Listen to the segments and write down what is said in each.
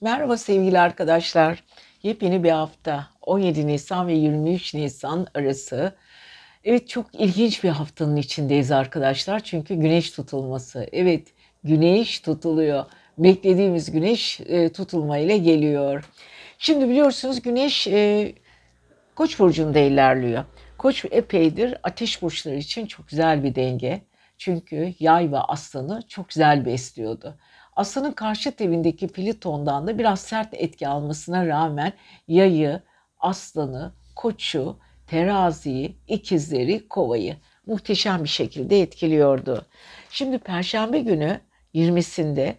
Merhaba sevgili arkadaşlar. Yepyeni bir hafta. 17 Nisan ve 23 Nisan arası. Evet çok ilginç bir haftanın içindeyiz arkadaşlar. Çünkü güneş tutulması. Evet güneş tutuluyor. Beklediğimiz güneş e, tutulma ile geliyor. Şimdi biliyorsunuz güneş e, Koç burcunda ilerliyor. Koç epeydir ateş burçları için çok güzel bir denge. Çünkü yay ve aslanı çok güzel besliyordu. Aslanın karşı evindeki Pliton'dan da biraz sert etki almasına rağmen yayı, aslanı, koçu, teraziyi, ikizleri, kovayı muhteşem bir şekilde etkiliyordu. Şimdi Perşembe günü 20'sinde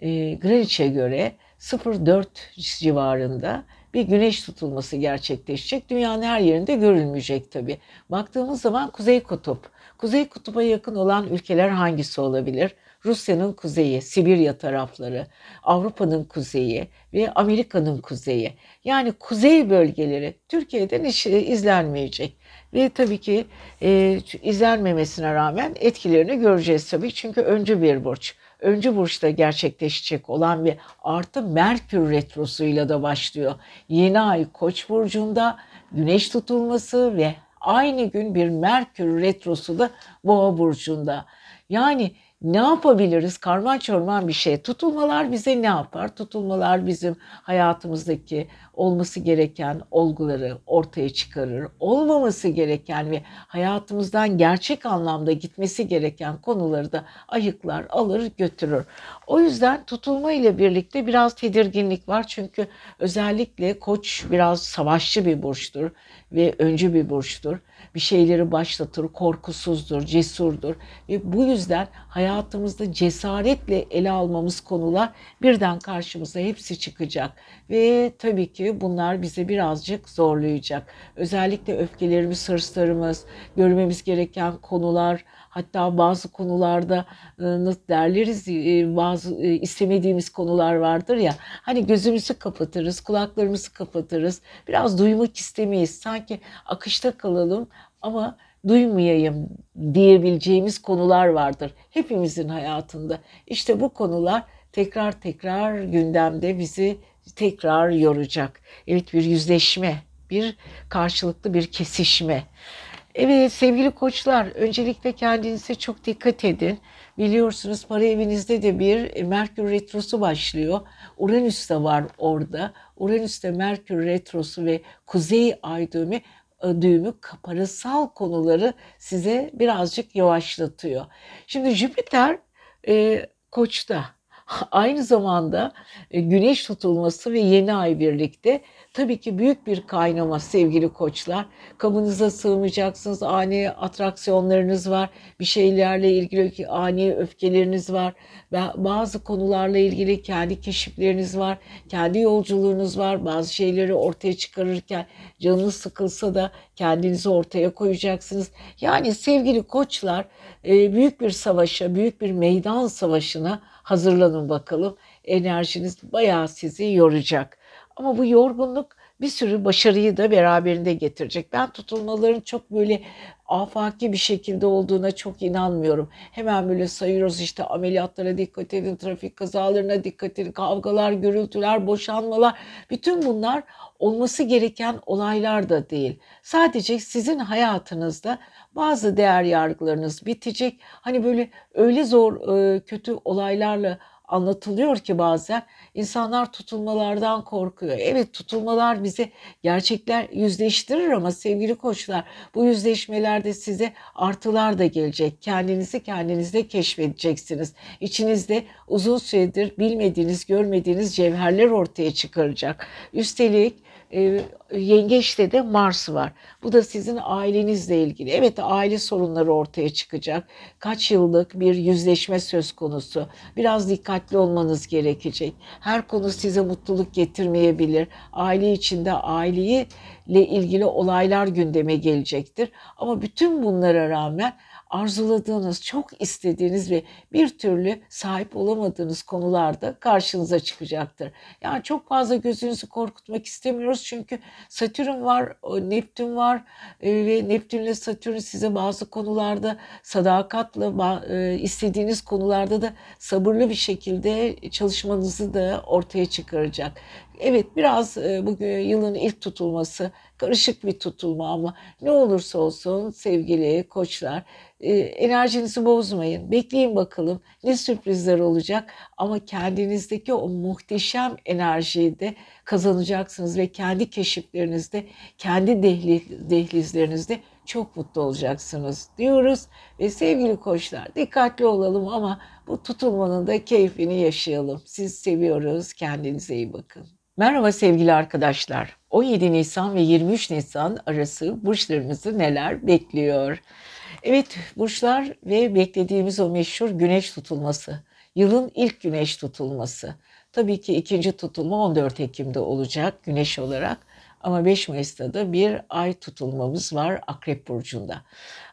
e, Greenwich'e göre 04 civarında bir güneş tutulması gerçekleşecek. Dünyanın her yerinde görülmeyecek tabii. Baktığımız zaman Kuzey Kutup. Kuzey Kutup'a yakın olan ülkeler hangisi olabilir? Rusya'nın kuzeyi, Sibirya tarafları, Avrupa'nın kuzeyi ve Amerika'nın kuzeyi. Yani kuzey bölgeleri Türkiye'den hiç e, izlenmeyecek. Ve tabii ki e, izlenmemesine rağmen etkilerini göreceğiz tabii. Çünkü öncü bir burç. Öncü burçta gerçekleşecek olan ve artı Merkür retrosuyla da başlıyor. Yeni ay Koç burcunda güneş tutulması ve aynı gün bir Merkür retrosu da Boğa burcunda. Yani ne yapabiliriz? Karman çorman bir şey. Tutulmalar bize ne yapar? Tutulmalar bizim hayatımızdaki olması gereken olguları ortaya çıkarır. Olmaması gereken ve hayatımızdan gerçek anlamda gitmesi gereken konuları da ayıklar, alır, götürür. O yüzden tutulma ile birlikte biraz tedirginlik var. Çünkü özellikle koç biraz savaşçı bir burçtur ve öncü bir burçtur. Bir şeyleri başlatır, korkusuzdur, cesurdur ve bu yüzden hayatımızda cesaretle ele almamız konular birden karşımıza hepsi çıkacak ve tabii ki bunlar bize birazcık zorlayacak. Özellikle öfkelerimiz, hırslarımız, görmemiz gereken konular, Hatta bazı konularda nasıl derleriz bazı istemediğimiz konular vardır ya. Hani gözümüzü kapatırız, kulaklarımızı kapatırız. Biraz duymak istemeyiz. Sanki akışta kalalım ama duymayayım diyebileceğimiz konular vardır hepimizin hayatında. İşte bu konular tekrar tekrar gündemde bizi tekrar yoracak. Evet bir yüzleşme, bir karşılıklı bir kesişme. Evet sevgili koçlar öncelikle kendinize çok dikkat edin. Biliyorsunuz para evinizde de bir Merkür Retrosu başlıyor. Uranüs de var orada. Uranüs'te Merkür Retrosu ve Kuzey Ay düğümü e, düğümü parasal konuları size birazcık yavaşlatıyor. Şimdi Jüpiter e, koçta aynı zamanda e, güneş tutulması ve yeni ay birlikte Tabii ki büyük bir kaynama sevgili koçlar. Kabınıza sığmayacaksınız. Ani atraksiyonlarınız var. Bir şeylerle ilgili ani öfkeleriniz var. Bazı konularla ilgili kendi keşifleriniz var. Kendi yolculuğunuz var. Bazı şeyleri ortaya çıkarırken canınız sıkılsa da kendinizi ortaya koyacaksınız. Yani sevgili koçlar e, büyük bir savaşa, büyük bir meydan savaşına hazırlanın bakalım. Enerjiniz bayağı sizi yoracak. Ama bu yorgunluk bir sürü başarıyı da beraberinde getirecek. Ben tutulmaların çok böyle afaki bir şekilde olduğuna çok inanmıyorum. Hemen böyle sayıyoruz işte ameliyatlara dikkat edin, trafik kazalarına dikkat edin, kavgalar, gürültüler, boşanmalar. Bütün bunlar olması gereken olaylar da değil. Sadece sizin hayatınızda bazı değer yargılarınız bitecek. Hani böyle öyle zor kötü olaylarla anlatılıyor ki bazen insanlar tutulmalardan korkuyor. Evet tutulmalar bize gerçekler yüzleştirir ama sevgili koçlar bu yüzleşmelerde size artılar da gelecek. Kendinizi kendinizde keşfedeceksiniz. İçinizde uzun süredir bilmediğiniz, görmediğiniz cevherler ortaya çıkaracak. Üstelik e, yengeçte de Mars var. Bu da sizin ailenizle ilgili. Evet aile sorunları ortaya çıkacak. Kaç yıllık bir yüzleşme söz konusu. Biraz dikkatli olmanız gerekecek. Her konu size mutluluk getirmeyebilir. Aile içinde aileyi ile ilgili olaylar gündeme gelecektir. Ama bütün bunlara rağmen arzuladığınız, çok istediğiniz ve bir türlü sahip olamadığınız konularda karşınıza çıkacaktır. Yani çok fazla gözünüzü korkutmak istemiyoruz çünkü Satürn var, Neptün var e, ve Neptün ile Satürn size bazı konularda sadakatle e, istediğiniz konularda da sabırlı bir şekilde çalışmanızı da ortaya çıkaracak. Evet biraz e, bugün yılın ilk tutulması karışık bir tutulma ama ne olursa olsun sevgili koçlar e, enerjinizi bozmayın. Bekleyin bakalım ne sürprizler olacak ama kendinizdeki o muhteşem enerjiyi de kazanacaksınız ve kendi keşiflerinizde, kendi dehli, dehlizlerinizde çok mutlu olacaksınız diyoruz. Ve sevgili koçlar dikkatli olalım ama bu tutulmanın da keyfini yaşayalım. Siz seviyoruz. Kendinize iyi bakın. Merhaba sevgili arkadaşlar. 17 Nisan ve 23 Nisan arası burçlarımızı neler bekliyor? Evet burçlar ve beklediğimiz o meşhur güneş tutulması. Yılın ilk güneş tutulması. Tabii ki ikinci tutulma 14 Ekim'de olacak güneş olarak. Ama 5 Mayıs'ta da bir ay tutulmamız var Akrep Burcu'nda.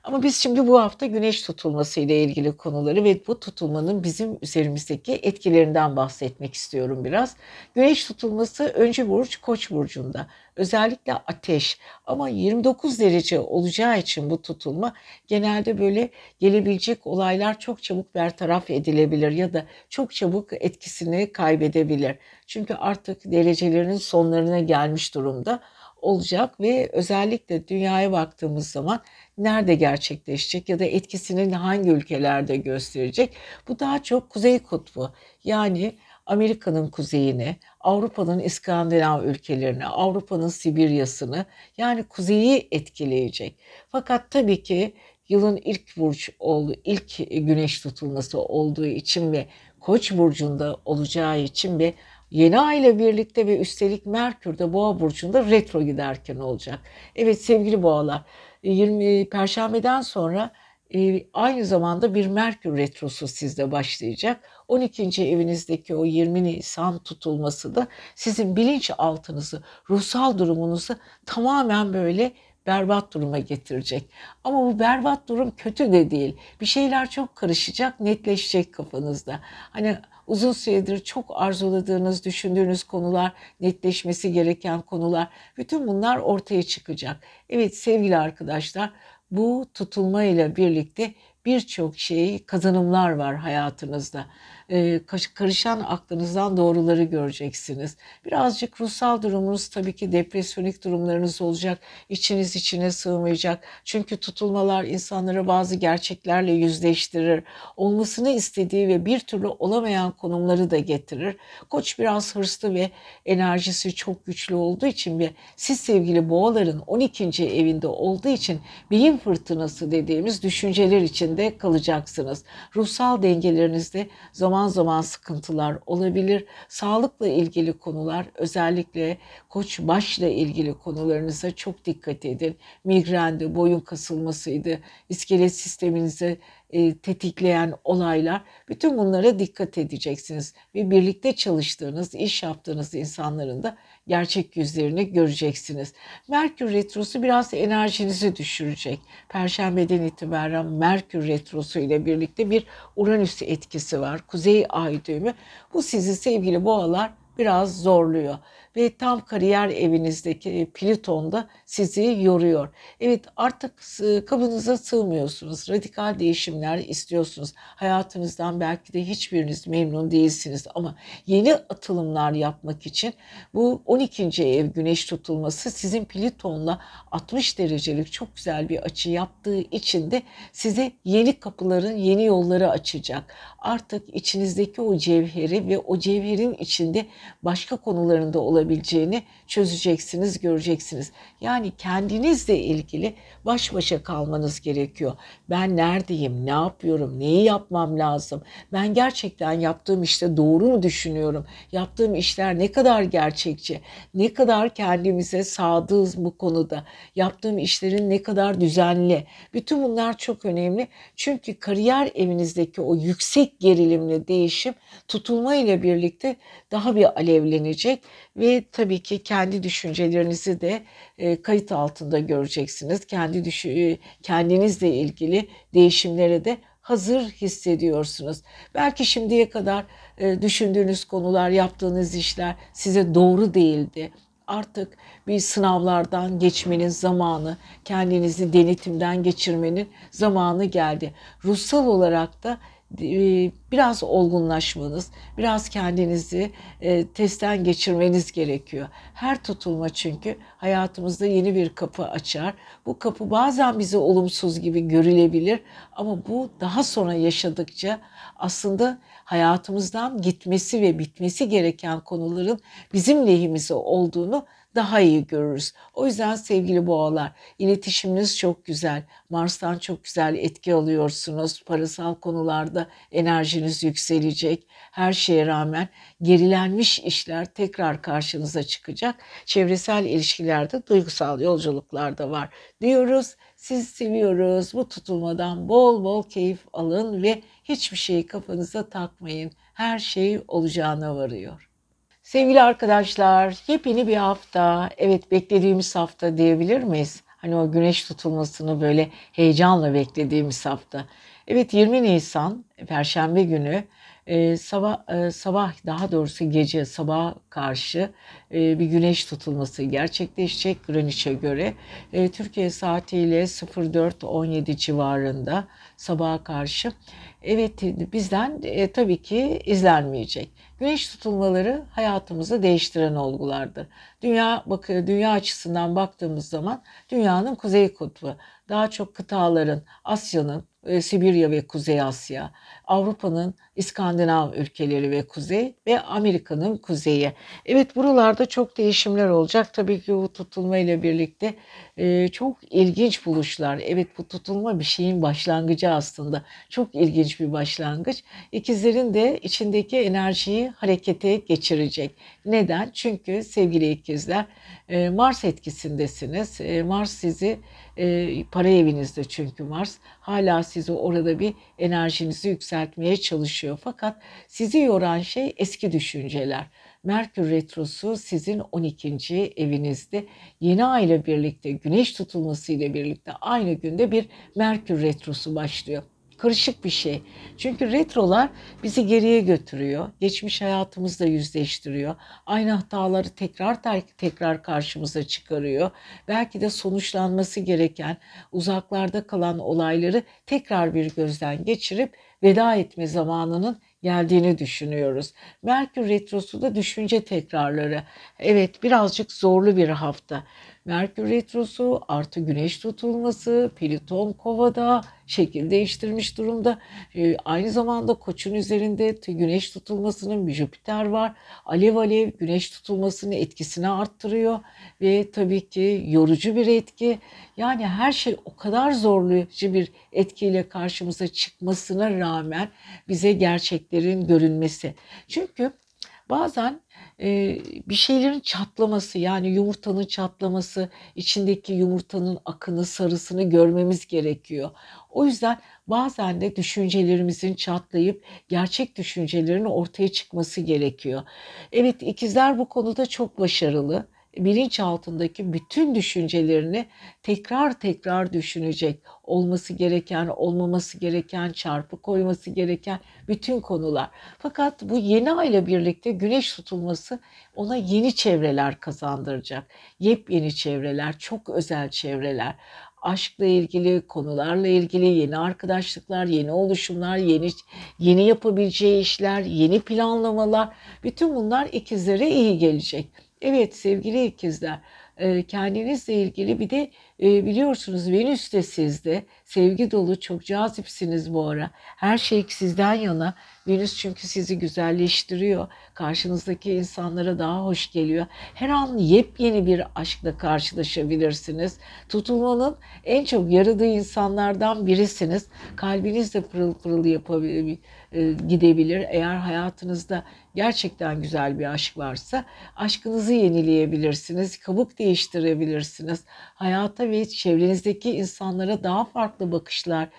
Ama biz şimdi bu hafta güneş tutulması ile ilgili konuları ve bu tutulmanın bizim üzerimizdeki etkilerinden bahsetmek istiyorum biraz. Güneş tutulması öncü burç Koç burcunda. Özellikle ateş ama 29 derece olacağı için bu tutulma genelde böyle gelebilecek olaylar çok çabuk bertaraf edilebilir ya da çok çabuk etkisini kaybedebilir. Çünkü artık derecelerinin sonlarına gelmiş durumda olacak ve özellikle dünyaya baktığımız zaman nerede gerçekleşecek ya da etkisini hangi ülkelerde gösterecek? Bu daha çok Kuzey Kutbu yani Amerika'nın kuzeyine, Avrupa'nın İskandinav ülkelerini, Avrupa'nın Sibirya'sını yani kuzeyi etkileyecek. Fakat tabii ki yılın ilk burç oldu, ilk güneş tutulması olduğu için ve Koç burcunda olacağı için ve Yeni ay ile birlikte ve üstelik Merkür de Boğa burcunda retro giderken olacak. Evet sevgili Boğalar, 20 Perşembeden sonra e, aynı zamanda bir Merkür retrosu sizde başlayacak. 12. evinizdeki o 20 Nisan tutulması da sizin bilinç altınızı, ruhsal durumunuzu tamamen böyle berbat duruma getirecek. Ama bu berbat durum kötü de değil. Bir şeyler çok karışacak, netleşecek kafanızda. Hani uzun süredir çok arzuladığınız, düşündüğünüz konular, netleşmesi gereken konular, bütün bunlar ortaya çıkacak. Evet sevgili arkadaşlar, bu tutulma ile birlikte birçok şey, kazanımlar var hayatınızda. Ee, karışan aklınızdan doğruları göreceksiniz. Birazcık ruhsal durumunuz tabii ki depresyonik durumlarınız olacak. İçiniz içine sığmayacak. Çünkü tutulmalar insanlara bazı gerçeklerle yüzleştirir. Olmasını istediği ve bir türlü olamayan konumları da getirir. Koç biraz hırslı ve enerjisi çok güçlü olduğu için ve siz sevgili boğaların 12. evinde olduğu için beyin fırtınası dediğimiz düşünceler içinde kalacaksınız. Ruhsal dengelerinizde zaman zaman zaman sıkıntılar olabilir. Sağlıkla ilgili konular özellikle koç başla ilgili konularınıza çok dikkat edin. Migrendi, boyun kasılmasıydı, iskelet sisteminizi e, tetikleyen olaylar. Bütün bunlara dikkat edeceksiniz ve birlikte çalıştığınız, iş yaptığınız insanların da gerçek yüzlerini göreceksiniz. Merkür Retrosu biraz enerjinizi düşürecek. Perşembeden itibaren Merkür Retrosu ile birlikte bir Uranüs etkisi var. Kuzey ay düğümü. Bu sizi sevgili boğalar biraz zorluyor ve tam kariyer evinizdeki Plüton da sizi yoruyor. Evet artık kabınıza sığmıyorsunuz. Radikal değişimler istiyorsunuz. Hayatınızdan belki de hiçbiriniz memnun değilsiniz ama yeni atılımlar yapmak için bu 12. ev güneş tutulması sizin Plüton'la 60 derecelik çok güzel bir açı yaptığı için de size yeni kapıların, yeni yolları açacak. Artık içinizdeki o cevheri ve o cevherin içinde başka konularında olabileceğini çözeceksiniz, göreceksiniz. Yani kendinizle ilgili baş başa kalmanız gerekiyor. Ben neredeyim, ne yapıyorum, neyi yapmam lazım? Ben gerçekten yaptığım işte doğru mu düşünüyorum? Yaptığım işler ne kadar gerçekçi? Ne kadar kendimize sadığız bu konuda? Yaptığım işlerin ne kadar düzenli? Bütün bunlar çok önemli. Çünkü kariyer evinizdeki o yüksek gerilimli değişim tutulma ile birlikte daha bir alevlenecek ve tabii ki kendi düşüncelerinizi de e, kayıt altında göreceksiniz. Kendi düşü, e, kendinizle ilgili değişimlere de hazır hissediyorsunuz. Belki şimdiye kadar e, düşündüğünüz konular, yaptığınız işler size doğru değildi. Artık bir sınavlardan geçmenin zamanı, kendinizi denetimden geçirmenin zamanı geldi. Ruhsal olarak da biraz olgunlaşmanız, biraz kendinizi e, testten geçirmeniz gerekiyor. Her tutulma çünkü hayatımızda yeni bir kapı açar. Bu kapı bazen bize olumsuz gibi görülebilir ama bu daha sonra yaşadıkça aslında hayatımızdan gitmesi ve bitmesi gereken konuların bizim lehimize olduğunu daha iyi görürüz. O yüzden sevgili boğalar iletişiminiz çok güzel. Mars'tan çok güzel etki alıyorsunuz. Parasal konularda enerjiniz yükselecek. Her şeye rağmen gerilenmiş işler tekrar karşınıza çıkacak. Çevresel ilişkilerde duygusal yolculuklar da var diyoruz. Sizi seviyoruz. Bu tutulmadan bol bol keyif alın ve hiçbir şeyi kafanıza takmayın. Her şey olacağına varıyor. Sevgili arkadaşlar, yepyeni bir hafta. Evet beklediğimiz hafta diyebilir miyiz? Hani o güneş tutulmasını böyle heyecanla beklediğimiz hafta. Evet 20 Nisan Perşembe günü e, sabah e, sabah daha doğrusu gece sabah karşı e, bir güneş tutulması gerçekleşecek Greenwich'e göre. E, Türkiye saatiyle 04.17 civarında sabaha karşı. Evet bizden e, tabii ki izlenmeyecek. Güneş tutulmaları hayatımızı değiştiren olgulardır. Dünya bakıyor dünya açısından baktığımız zaman dünyanın kuzey kutbu daha çok kıtaların Asya'nın e, Sibirya ve Kuzey Asya, Avrupa'nın İskandinav ülkeleri ve kuzey ve Amerika'nın kuzeyi. Evet buralarda çok değişimler olacak. Tabii ki bu tutulma ile birlikte e, çok ilginç buluşlar. Evet bu tutulma bir şeyin başlangıcı aslında. Çok ilginç bir başlangıç. İkizlerin de içindeki enerjiyi harekete geçirecek. Neden? Çünkü sevgili ikizler e, Mars etkisindesiniz. E, Mars sizi e, para evinizde çünkü Mars hala sizi orada bir enerjinizi yükseltmeye çalışıyor. Fakat sizi yoran şey eski düşünceler. Merkür Retrosu sizin 12. evinizde yeni ay ile birlikte güneş tutulması ile birlikte aynı günde bir Merkür Retrosu başlıyor karışık bir şey. Çünkü retrolar bizi geriye götürüyor. Geçmiş hayatımızla yüzleştiriyor. Aynı hataları tekrar tekrar karşımıza çıkarıyor. Belki de sonuçlanması gereken uzaklarda kalan olayları tekrar bir gözden geçirip veda etme zamanının geldiğini düşünüyoruz. Merkür Retrosu da düşünce tekrarları. Evet birazcık zorlu bir hafta. Merkür Retrosu artı Güneş tutulması, Plüton Kova'da şekil değiştirmiş durumda. Ee, aynı zamanda Koç'un üzerinde Güneş tutulmasının bir Jüpiter var. Alev alev Güneş tutulmasının etkisini arttırıyor ve tabii ki yorucu bir etki. Yani her şey o kadar zorlayıcı bir etkiyle karşımıza çıkmasına rağmen bize gerçeklerin görünmesi. Çünkü bazen e, bir şeylerin çatlaması yani yumurtanın çatlaması, içindeki yumurtanın akını, sarısını görmemiz gerekiyor. O yüzden bazen de düşüncelerimizin çatlayıp gerçek düşüncelerin ortaya çıkması gerekiyor. Evet ikizler bu konuda çok başarılı bilinç altındaki bütün düşüncelerini tekrar tekrar düşünecek. Olması gereken, olmaması gereken, çarpı koyması gereken bütün konular. Fakat bu yeni ayla birlikte güneş tutulması ona yeni çevreler kazandıracak. Yepyeni çevreler, çok özel çevreler aşkla ilgili, konularla ilgili yeni arkadaşlıklar, yeni oluşumlar, yeni yeni yapabileceği işler, yeni planlamalar bütün bunlar ikizlere iyi gelecek. Evet sevgili ikizler kendinizle ilgili bir de biliyorsunuz Venüs de sizde sevgi dolu çok cazipsiniz bu ara. Her şey sizden yana. Venüs çünkü sizi güzelleştiriyor. Karşınızdaki insanlara daha hoş geliyor. Her an yepyeni bir aşkla karşılaşabilirsiniz. Tutulmanın en çok yaradığı insanlardan birisiniz. Kalbiniz de pırıl pırıl yapabilir, gidebilir. Eğer hayatınızda gerçekten güzel bir aşk varsa aşkınızı yenileyebilirsiniz. Kabuk değiştirebilirsiniz. Hayata ve çevrenizdeki insanlara daha farklı bakışlar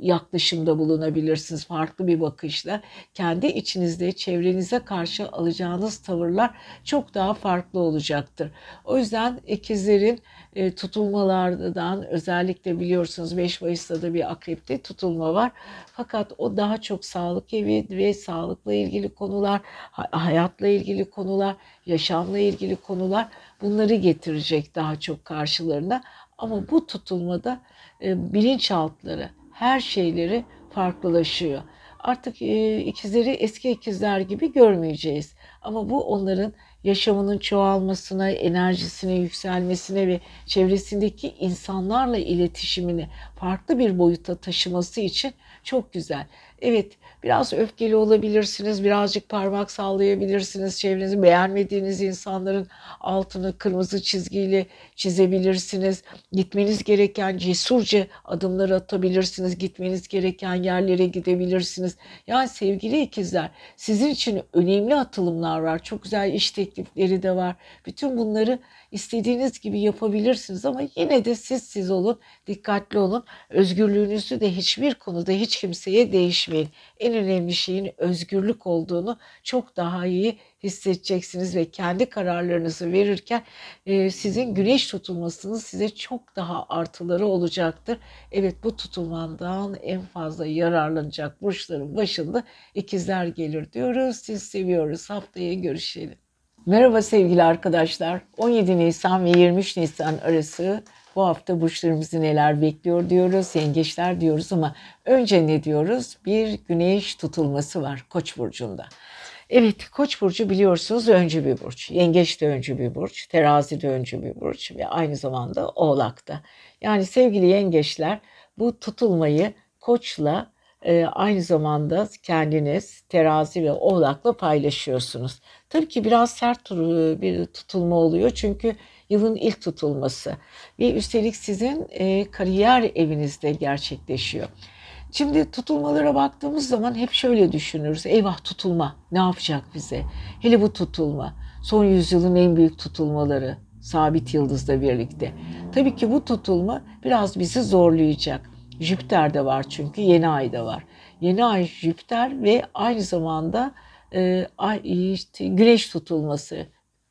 yaklaşımda bulunabilirsiniz. Farklı bir bakışla. Kendi içinizde çevrenize karşı alacağınız tavırlar çok daha farklı olacaktır. O yüzden ikizlerin e, tutulmalardan özellikle biliyorsunuz 5 Mayıs'ta da bir akrepte tutulma var. Fakat o daha çok sağlık evi ve sağlıkla ilgili konular, hayatla ilgili konular, yaşamla ilgili konular bunları getirecek daha çok karşılarına. Ama bu tutulmada e, bilinçaltları, her şeyleri farklılaşıyor. Artık e, ikizleri eski ikizler gibi görmeyeceğiz. Ama bu onların yaşamının çoğalmasına, enerjisine yükselmesine ve çevresindeki insanlarla iletişimini farklı bir boyuta taşıması için çok güzel. Evet biraz öfkeli olabilirsiniz, birazcık parmak sallayabilirsiniz. Çevrenizi beğenmediğiniz insanların altını kırmızı çizgiyle çizebilirsiniz. Gitmeniz gereken cesurca adımlar atabilirsiniz. Gitmeniz gereken yerlere gidebilirsiniz. Yani sevgili ikizler sizin için önemli atılımlar var. Çok güzel iş teklifleri de var. Bütün bunları istediğiniz gibi yapabilirsiniz ama yine de siz siz olun, dikkatli olun. Özgürlüğünüzü de hiçbir konuda hiç kimseye değişmeyin. En önemli şeyin özgürlük olduğunu çok daha iyi hissedeceksiniz ve kendi kararlarınızı verirken e, sizin güneş tutulmasınız size çok daha artıları olacaktır. Evet bu tutulmandan en fazla yararlanacak burçların başında ikizler gelir diyoruz. Siz seviyoruz. Haftaya görüşelim. Merhaba sevgili arkadaşlar. 17 Nisan ve 23 Nisan arası bu hafta burçlarımızı neler bekliyor diyoruz. Yengeçler diyoruz ama önce ne diyoruz? Bir güneş tutulması var Koç burcunda. Evet Koç burcu biliyorsunuz öncü bir burç. Yengeç de öncü bir burç. Terazi de öncü bir burç ve aynı zamanda Oğlak'ta. Yani sevgili yengeçler bu tutulmayı Koç'la e, aynı zamanda kendiniz terazi ve oğlakla paylaşıyorsunuz. Tabii ki biraz sert bir tutulma oluyor çünkü yılın ilk tutulması ve üstelik sizin e, kariyer evinizde gerçekleşiyor. Şimdi tutulmalara baktığımız zaman hep şöyle düşünürüz. Eyvah tutulma ne yapacak bize? Hele bu tutulma son yüzyılın en büyük tutulmaları sabit yıldızla birlikte. Tabii ki bu tutulma biraz bizi zorlayacak. Jüpiter de var çünkü yeni ay da var. Yeni ay Jüpiter ve aynı zamanda e, işte, güneş tutulması.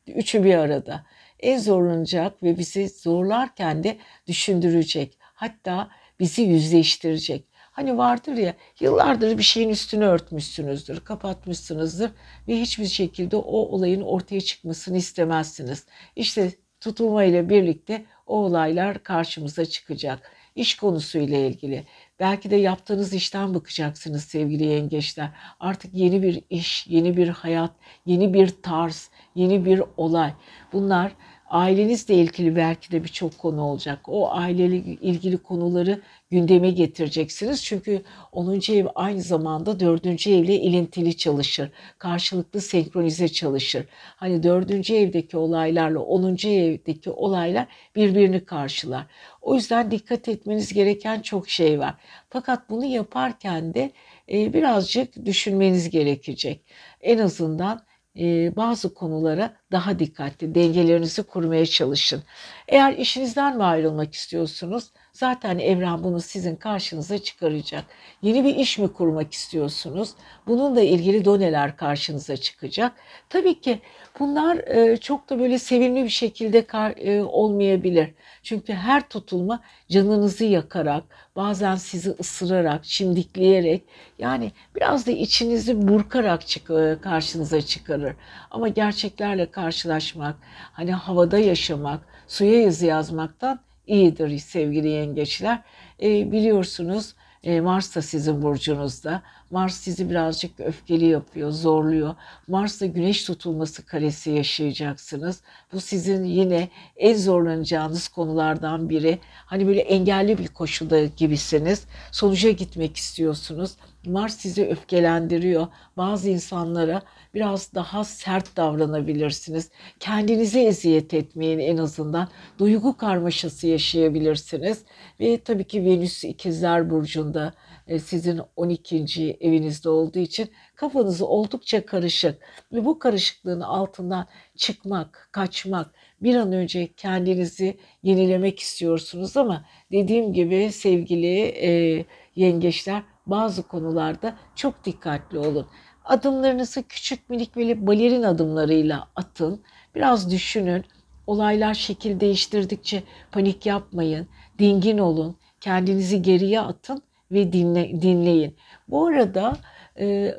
Üçü bir arada. En zorlanacak ve bizi zorlarken de düşündürecek. Hatta bizi yüzleştirecek. Hani vardır ya yıllardır bir şeyin üstünü örtmüşsünüzdür, kapatmışsınızdır ve hiçbir şekilde o olayın ortaya çıkmasını istemezsiniz. İşte tutulma ile birlikte o olaylar karşımıza çıkacak iş konusuyla ilgili. Belki de yaptığınız işten bakacaksınız sevgili yengeçler. Artık yeni bir iş, yeni bir hayat, yeni bir tarz, yeni bir olay. Bunlar ailenizle ilgili belki de birçok konu olacak. O aileyle ilgili konuları gündeme getireceksiniz. Çünkü 10. ev aynı zamanda 4. evle ilintili çalışır. Karşılıklı senkronize çalışır. Hani 4. evdeki olaylarla 10. evdeki olaylar birbirini karşılar. O yüzden dikkat etmeniz gereken çok şey var. Fakat bunu yaparken de e, birazcık düşünmeniz gerekecek. En azından e, bazı konulara daha dikkatli, dengelerinizi kurmaya çalışın. Eğer işinizden mi ayrılmak istiyorsunuz? Zaten evren bunu sizin karşınıza çıkaracak. Yeni bir iş mi kurmak istiyorsunuz? Bununla ilgili doneler karşınıza çıkacak. Tabii ki bunlar e, çok da böyle sevimli bir şekilde e, olmayabilir. Çünkü her tutulma canınızı yakarak, bazen sizi ısırarak, çimdikleyerek yani biraz da içinizi burkarak e, karşınıza çıkarır. Ama gerçeklerle karşılaşmak, hani havada yaşamak, suya yazı yazmaktan iyidir sevgili yengeçler. E, biliyorsunuz e, Mars da sizin burcunuzda. Mars sizi birazcık öfkeli yapıyor, zorluyor. Mars'ta güneş tutulması karesi yaşayacaksınız. Bu sizin yine en zorlanacağınız konulardan biri. Hani böyle engelli bir koşulda gibisiniz. Sonuca gitmek istiyorsunuz. Mars sizi öfkelendiriyor. Bazı insanlara biraz daha sert davranabilirsiniz. Kendinize eziyet etmeyin en azından. Duygu karmaşası yaşayabilirsiniz. Ve tabii ki Venüs ikizler burcunda e, sizin 12. evinizde olduğu için kafanız oldukça karışık. Ve bu karışıklığın altından çıkmak, kaçmak, bir an önce kendinizi yenilemek istiyorsunuz ama dediğim gibi sevgili e, yengeçler bazı konularda çok dikkatli olun. Adımlarınızı küçük minik böyle balerin adımlarıyla atın. Biraz düşünün. Olaylar şekil değiştirdikçe panik yapmayın. Dingin olun. Kendinizi geriye atın ve dinle, dinleyin. Bu arada e,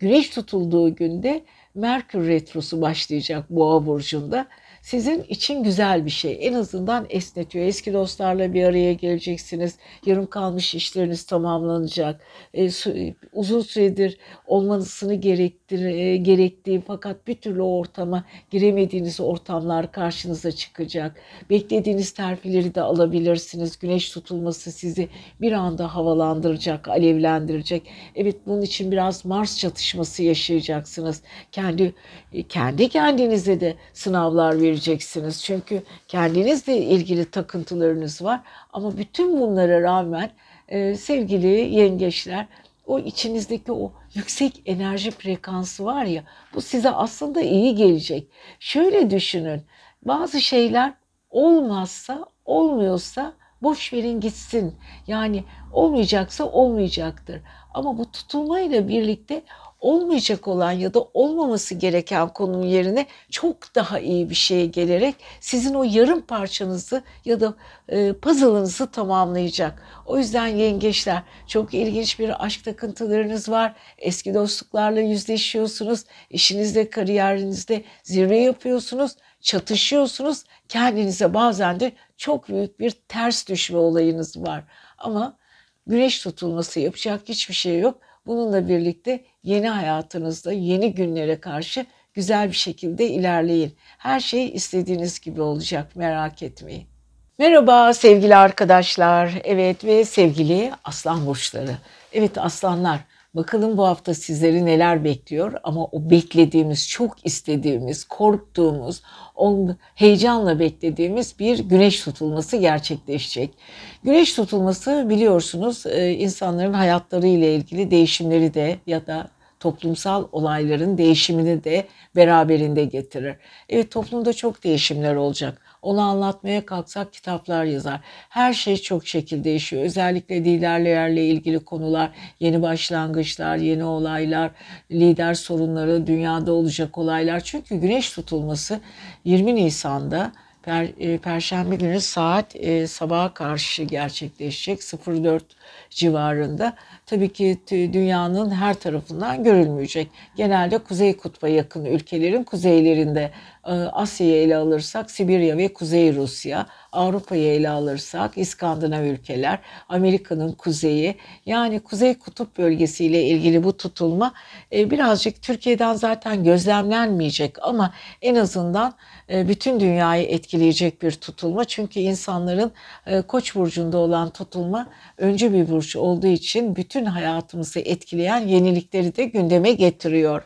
güneş tutulduğu günde Merkür Retrosu başlayacak Boğa Burcu'nda sizin için güzel bir şey. En azından esnetiyor. Eski dostlarla bir araya geleceksiniz. Yarım kalmış işleriniz tamamlanacak. E, su, uzun süredir olmanızını gerektir, e, gerektiği fakat bir türlü ortama giremediğiniz ortamlar karşınıza çıkacak. Beklediğiniz terfileri de alabilirsiniz. Güneş tutulması sizi bir anda havalandıracak, alevlendirecek. Evet bunun için biraz Mars çatışması yaşayacaksınız. Kendi kendi kendinize de sınavlar verin vereceksiniz. Çünkü kendinizle ilgili takıntılarınız var. Ama bütün bunlara rağmen e, sevgili yengeçler o içinizdeki o yüksek enerji frekansı var ya bu size aslında iyi gelecek. Şöyle düşünün bazı şeyler olmazsa olmuyorsa boş verin gitsin. Yani olmayacaksa olmayacaktır. Ama bu tutulmayla birlikte olmayacak olan ya da olmaması gereken konunun yerine çok daha iyi bir şeye gelerek sizin o yarım parçanızı ya da e, puzzle'ınızı tamamlayacak. O yüzden yengeçler çok ilginç bir aşk takıntılarınız var. Eski dostluklarla yüzleşiyorsunuz. İşinizde, kariyerinizde zirve yapıyorsunuz. Çatışıyorsunuz. Kendinize bazen de çok büyük bir ters düşme olayınız var. Ama güneş tutulması yapacak hiçbir şey yok Bununla birlikte yeni hayatınızda yeni günlere karşı güzel bir şekilde ilerleyin. Her şey istediğiniz gibi olacak merak etmeyin. Merhaba sevgili arkadaşlar. Evet ve sevgili aslan burçları. Evet aslanlar Bakalım bu hafta sizleri neler bekliyor ama o beklediğimiz, çok istediğimiz, korktuğumuz, heyecanla beklediğimiz bir güneş tutulması gerçekleşecek. Güneş tutulması biliyorsunuz e, insanların hayatları ile ilgili değişimleri de ya da toplumsal olayların değişimini de beraberinde getirir. Evet toplumda çok değişimler olacak. Onu anlatmaya kalksak kitaplar yazar. Her şey çok şekil değişiyor. Özellikle liderlerle ilgili konular, yeni başlangıçlar, yeni olaylar, lider sorunları, dünyada olacak olaylar. Çünkü güneş tutulması 20 Nisan'da Per, e, Perşembe günü saat e, sabaha karşı gerçekleşecek 04 civarında. Tabii ki dünyanın her tarafından görülmeyecek. Genelde Kuzey Kutba yakın ülkelerin kuzeylerinde e, Asya'yı ele alırsak Sibirya ve Kuzey Rusya, Avrupa'yı ele alırsak İskandinav ülkeler, Amerika'nın kuzeyi yani Kuzey Kutup bölgesiyle ilgili bu tutulma e, birazcık Türkiye'den zaten gözlemlenmeyecek ama en azından e, bütün dünyayı etkileyecek bir tutulma. Çünkü insanların Koç burcunda olan tutulma öncü bir burç olduğu için bütün hayatımızı etkileyen yenilikleri de gündeme getiriyor.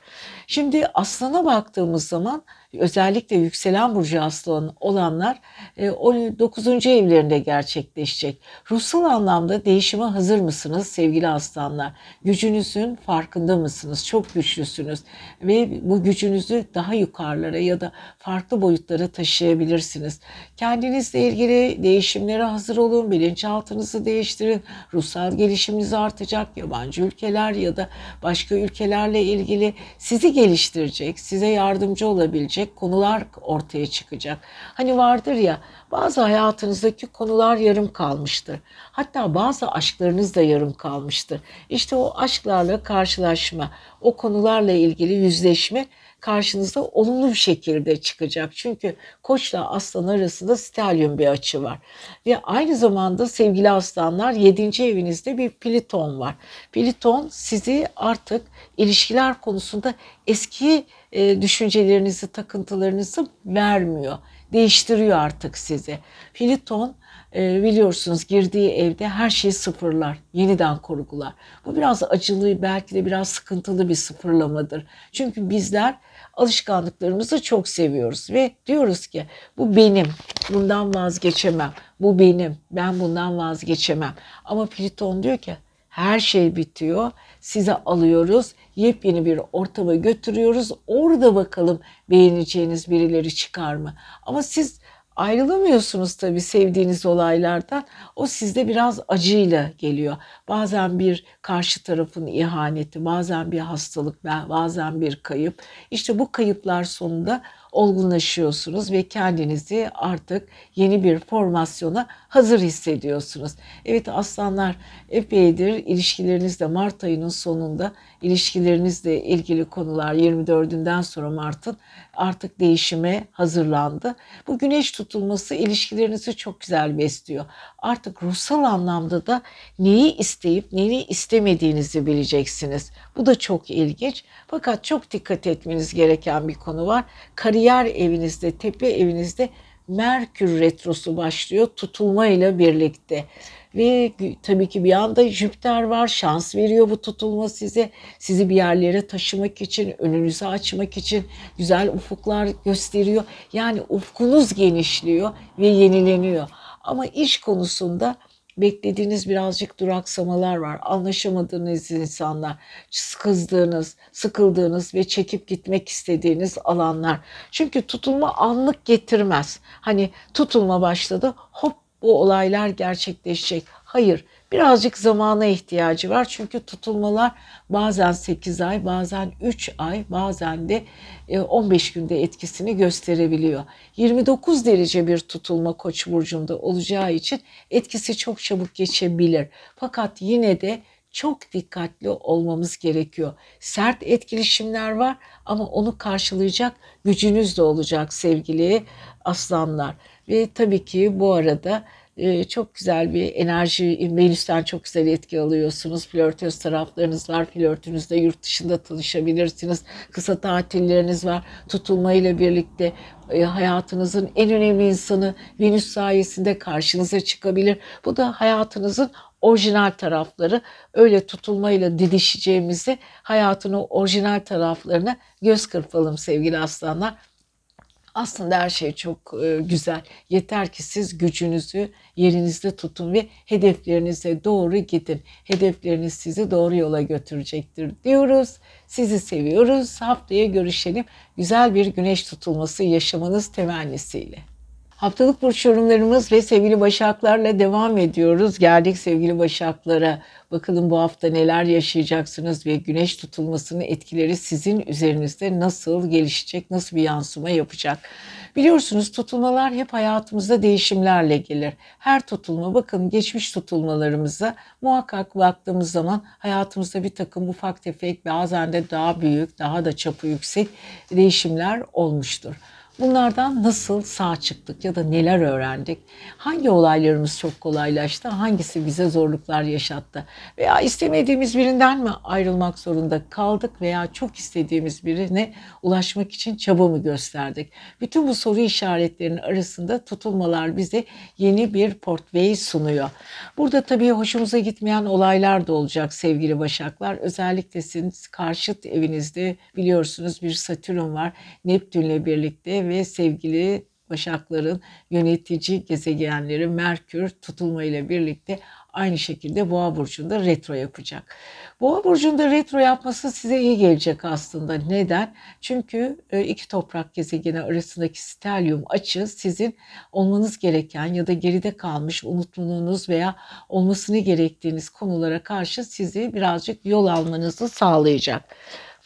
Şimdi aslana baktığımız zaman özellikle yükselen burcu aslan olanlar 9. E, evlerinde gerçekleşecek. Ruhsal anlamda değişime hazır mısınız sevgili aslanlar? Gücünüzün farkında mısınız? Çok güçlüsünüz ve bu gücünüzü daha yukarılara ya da farklı boyutlara taşıyabilirsiniz. Kendinizle ilgili değişimlere hazır olun, bilinçaltınızı değiştirin, ruhsal gelişiminiz artacak. Yabancı ülkeler ya da başka ülkelerle ilgili sizi geliştirecek, size yardımcı olabilecek gelecek konular ortaya çıkacak. Hani vardır ya bazı hayatınızdaki konular yarım kalmıştır. Hatta bazı aşklarınız da yarım kalmıştır. İşte o aşklarla karşılaşma, o konularla ilgili yüzleşme karşınıza olumlu bir şekilde çıkacak. Çünkü koçla aslan arasında stelyum bir açı var. Ve aynı zamanda sevgili aslanlar 7. evinizde bir Pliton var. Pliton sizi artık ilişkiler konusunda eski e, düşüncelerinizi, takıntılarınızı vermiyor. Değiştiriyor artık sizi. Pliton e, biliyorsunuz girdiği evde her şeyi sıfırlar, yeniden kurgular. Bu biraz acılı, belki de biraz sıkıntılı bir sıfırlamadır. Çünkü bizler alışkanlıklarımızı çok seviyoruz ve diyoruz ki bu benim, bundan vazgeçemem. Bu benim, ben bundan vazgeçemem. Ama Pliton diyor ki Her şey bitiyor. Size alıyoruz. Yepyeni bir ortama götürüyoruz. Orada bakalım beğeneceğiniz birileri çıkar mı? Ama siz ayrılamıyorsunuz tabii sevdiğiniz olaylardan. O sizde biraz acıyla geliyor. Bazen bir karşı tarafın ihaneti, bazen bir hastalık, bazen bir kayıp. İşte bu kayıplar sonunda olgunlaşıyorsunuz ve kendinizi artık yeni bir formasyona hazır hissediyorsunuz. Evet aslanlar epeydir ilişkilerinizde Mart ayının sonunda ilişkilerinizle ilgili konular 24'ünden sonra Mart'ın artık değişime hazırlandı. Bu güneş tutulması ilişkilerinizi çok güzel besliyor. Artık ruhsal anlamda da neyi isteyip neyi istemediğinizi bileceksiniz. Bu da çok ilginç. Fakat çok dikkat etmeniz gereken bir konu var. Kariyer evinizde, tepe evinizde Merkür retrosu başlıyor tutulma ile birlikte. Ve tabii ki bir anda Jüpiter var. Şans veriyor bu tutulma size. Sizi bir yerlere taşımak için, önünüzü açmak için güzel ufuklar gösteriyor. Yani ufkunuz genişliyor ve yenileniyor. Ama iş konusunda beklediğiniz birazcık duraksamalar var. Anlaşamadığınız insanlar, kızdığınız, sıkıldığınız ve çekip gitmek istediğiniz alanlar. Çünkü tutulma anlık getirmez. Hani tutulma başladı, hop bu olaylar gerçekleşecek. Hayır, birazcık zamana ihtiyacı var. Çünkü tutulmalar bazen 8 ay, bazen 3 ay, bazen de 15 e, günde etkisini gösterebiliyor. 29 derece bir tutulma Koç burcunda olacağı için etkisi çok çabuk geçebilir. Fakat yine de çok dikkatli olmamız gerekiyor. Sert etkileşimler var ama onu karşılayacak gücünüz de olacak sevgili aslanlar. Ve tabii ki bu arada e, çok güzel bir enerji, Venüs'ten çok güzel etki alıyorsunuz. Flörtöz taraflarınız var. Flörtünüzle yurt dışında tanışabilirsiniz. Kısa tatilleriniz var. Tutulmayla birlikte e, hayatınızın en önemli insanı Venüs sayesinde karşınıza çıkabilir. Bu da hayatınızın orijinal tarafları öyle tutulmayla didişeceğimizi hayatın o orijinal taraflarına göz kırpalım sevgili aslanlar. Aslında her şey çok e, güzel. Yeter ki siz gücünüzü yerinizde tutun ve hedeflerinize doğru gidin. Hedefleriniz sizi doğru yola götürecektir diyoruz. Sizi seviyoruz. Haftaya görüşelim. Güzel bir güneş tutulması yaşamanız temennisiyle. Haftalık burç yorumlarımız ve sevgili Başaklarla devam ediyoruz. Geldik sevgili Başaklara. Bakalım bu hafta neler yaşayacaksınız ve güneş tutulmasının etkileri sizin üzerinizde nasıl gelişecek, nasıl bir yansıma yapacak? Biliyorsunuz tutulmalar hep hayatımızda değişimlerle gelir. Her tutulma bakın geçmiş tutulmalarımıza muhakkak baktığımız zaman hayatımızda bir takım ufak tefek bazen de daha büyük, daha da çapı yüksek değişimler olmuştur. Bunlardan nasıl sağ çıktık ya da neler öğrendik? Hangi olaylarımız çok kolaylaştı? Hangisi bize zorluklar yaşattı? Veya istemediğimiz birinden mi ayrılmak zorunda kaldık veya çok istediğimiz birine ulaşmak için çaba mı gösterdik? Bütün bu soru işaretlerinin arasında tutulmalar bize yeni bir portföy sunuyor. Burada tabii hoşumuza gitmeyen olaylar da olacak sevgili Başaklar. Özellikle sizin karşıt evinizde biliyorsunuz bir Satürn var. Neptünle birlikte ve sevgili Başakların yönetici gezegenleri Merkür tutulma ile birlikte aynı şekilde Boğa burcunda retro yapacak. Boğa burcunda retro yapması size iyi gelecek aslında. Neden? Çünkü e, iki toprak gezegeni arasındaki stelyum açı sizin olmanız gereken ya da geride kalmış unuttuğunuz veya olmasını gerektiğiniz konulara karşı sizi birazcık yol almanızı sağlayacak.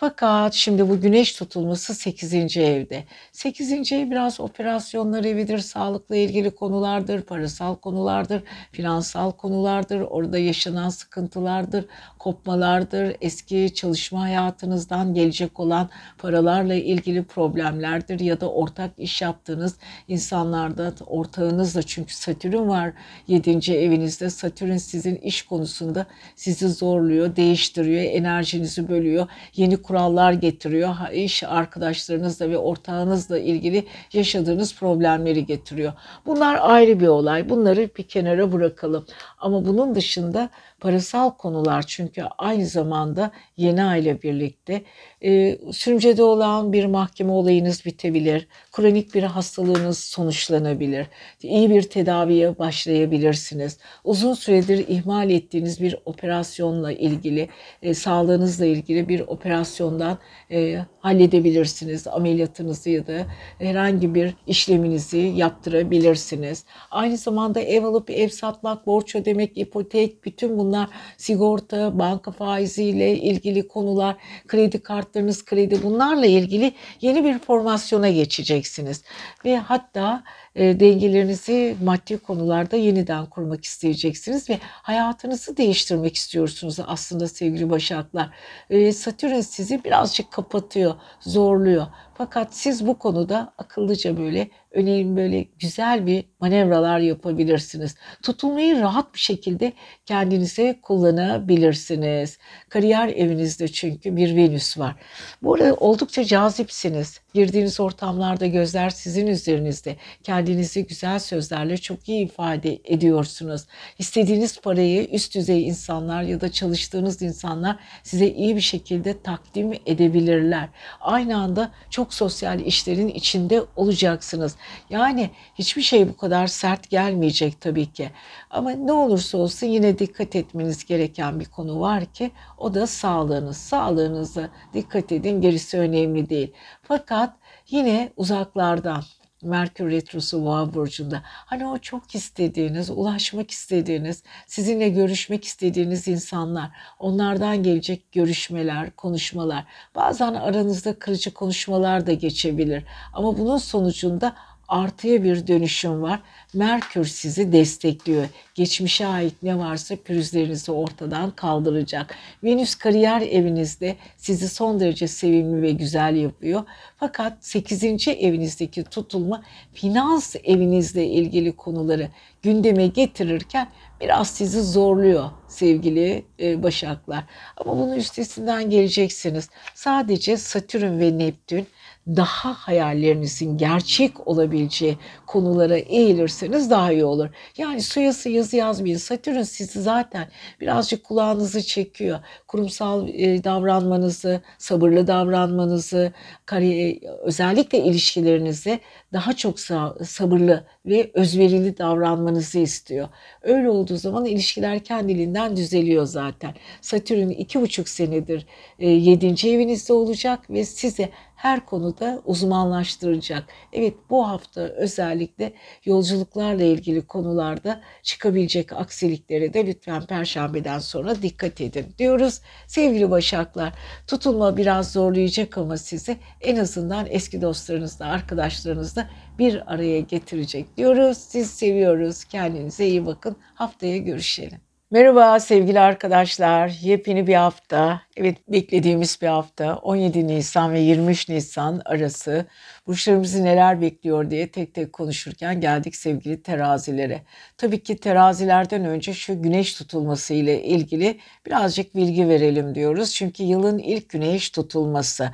Fakat şimdi bu güneş tutulması 8. evde. 8. ev biraz operasyonlar evidir, sağlıkla ilgili konulardır, parasal konulardır, finansal konulardır, orada yaşanan sıkıntılardır, kopmalardır, eski çalışma hayatınızdan gelecek olan paralarla ilgili problemlerdir ya da ortak iş yaptığınız insanlarda ortağınızla çünkü Satürn var 7. evinizde. Satürn sizin iş konusunda sizi zorluyor, değiştiriyor, enerjinizi bölüyor. Yeni kurallar getiriyor. İş arkadaşlarınızla ve ortağınızla ilgili yaşadığınız problemleri getiriyor. Bunlar ayrı bir olay. Bunları bir kenara bırakalım. Ama bunun dışında parasal konular çünkü aynı zamanda yeni ay ile birlikte e, sürümcede olan bir mahkeme olayınız bitebilir. Kronik bir hastalığınız sonuçlanabilir. İyi bir tedaviye başlayabilirsiniz. Uzun süredir ihmal ettiğiniz bir operasyonla ilgili, e, sağlığınızla ilgili bir operasyondan e, halledebilirsiniz. Ameliyatınızı ya da herhangi bir işleminizi yaptırabilirsiniz. Aynı zamanda ev alıp ev satmak, borç ödemek, ipotek, bütün bunlar sigorta, banka faiziyle ilgili konular, kredi kartlarınız, kredi bunlarla ilgili yeni bir formasyona geçeceksiniz. Ve hatta dengelerinizi maddi konularda yeniden kurmak isteyeceksiniz ve hayatınızı değiştirmek istiyorsunuz aslında sevgili Başaklar. E, Satürn sizi birazcık kapatıyor, zorluyor. Fakat siz bu konuda akıllıca böyle önemli böyle güzel bir manevralar yapabilirsiniz. Tutulmayı rahat bir şekilde kendinize kullanabilirsiniz. Kariyer evinizde çünkü bir Venüs var. Bu arada oldukça cazipsiniz. Girdiğiniz ortamlarda gözler sizin üzerinizde. Kendinizi güzel sözlerle çok iyi ifade ediyorsunuz. İstediğiniz parayı üst düzey insanlar ya da çalıştığınız insanlar size iyi bir şekilde takdim edebilirler. Aynı anda çok sosyal işlerin içinde olacaksınız. Yani hiçbir şey bu kadar sert gelmeyecek tabii ki. Ama ne olursa olsun yine dikkat etmeniz gereken bir konu var ki o da sağlığınız. Sağlığınıza dikkat edin gerisi önemli değil. Fakat yine uzaklardan Merkür Retrosu Boğa burcunda. Hani o çok istediğiniz, ulaşmak istediğiniz, sizinle görüşmek istediğiniz insanlar, onlardan gelecek görüşmeler, konuşmalar. Bazen aranızda kırıcı konuşmalar da geçebilir. Ama bunun sonucunda artıya bir dönüşüm var. Merkür sizi destekliyor. Geçmişe ait ne varsa pürüzlerinizi ortadan kaldıracak. Venüs kariyer evinizde sizi son derece sevimli ve güzel yapıyor. Fakat 8. evinizdeki tutulma finans evinizle ilgili konuları gündeme getirirken biraz sizi zorluyor sevgili e, Başaklar. Ama bunun üstesinden geleceksiniz. Sadece Satürn ve Neptün daha hayallerinizin gerçek olabileceği konulara eğilirseniz daha iyi olur. Yani suya yazı yazmayın. Satürn sizi zaten birazcık kulağınızı çekiyor. Kurumsal e, davranmanızı, sabırlı davranmanızı, kariyer, özellikle ilişkilerinizi daha çok sabırlı ve özverili davranmanızı istiyor. Öyle olduğu zaman ilişkiler kendiliğinden düzeliyor zaten. Satürn iki buçuk senedir e, yedinci evinizde olacak ve size her konuda uzmanlaştıracak. Evet bu hafta özellikle yolculuklarla ilgili konularda çıkabilecek aksiliklere de lütfen perşembeden sonra dikkat edin diyoruz. Sevgili Başaklar tutulma biraz zorlayacak ama sizi en azından eski dostlarınızla, arkadaşlarınızla bir araya getirecek diyoruz. Siz seviyoruz. Kendinize iyi bakın. Haftaya görüşelim. Merhaba sevgili arkadaşlar. Yepyeni bir hafta. Evet beklediğimiz bir hafta. 17 Nisan ve 23 Nisan arası burçlarımızı neler bekliyor diye tek tek konuşurken geldik sevgili terazilere. Tabii ki terazilerden önce şu güneş tutulması ile ilgili birazcık bilgi verelim diyoruz. Çünkü yılın ilk güneş tutulması.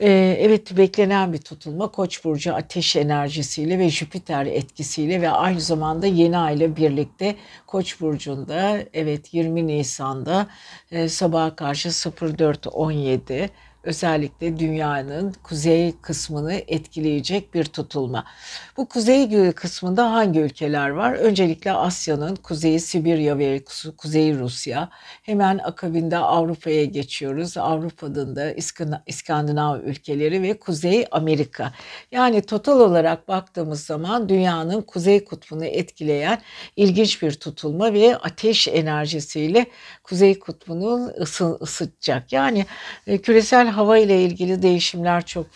Ee, evet beklenen bir tutulma Koç burcu ateş enerjisiyle ve Jüpiter etkisiyle ve aynı zamanda yeni ay ile birlikte Koç burcunda evet 20 Nisan'da e, sabaha karşı 04.17 özellikle dünyanın kuzey kısmını etkileyecek bir tutulma. Bu kuzey kısmında hangi ülkeler var? Öncelikle Asya'nın kuzeyi Sibirya ve kuzey Rusya. Hemen akabinde Avrupa'ya geçiyoruz. Avrupa'nın da İskandinav ülkeleri ve Kuzey Amerika. Yani total olarak baktığımız zaman dünyanın kuzey kutbunu etkileyen ilginç bir tutulma ve ateş enerjisiyle kuzey kutbunu ısı, ısıtacak. Yani e, küresel hava ile ilgili değişimler çok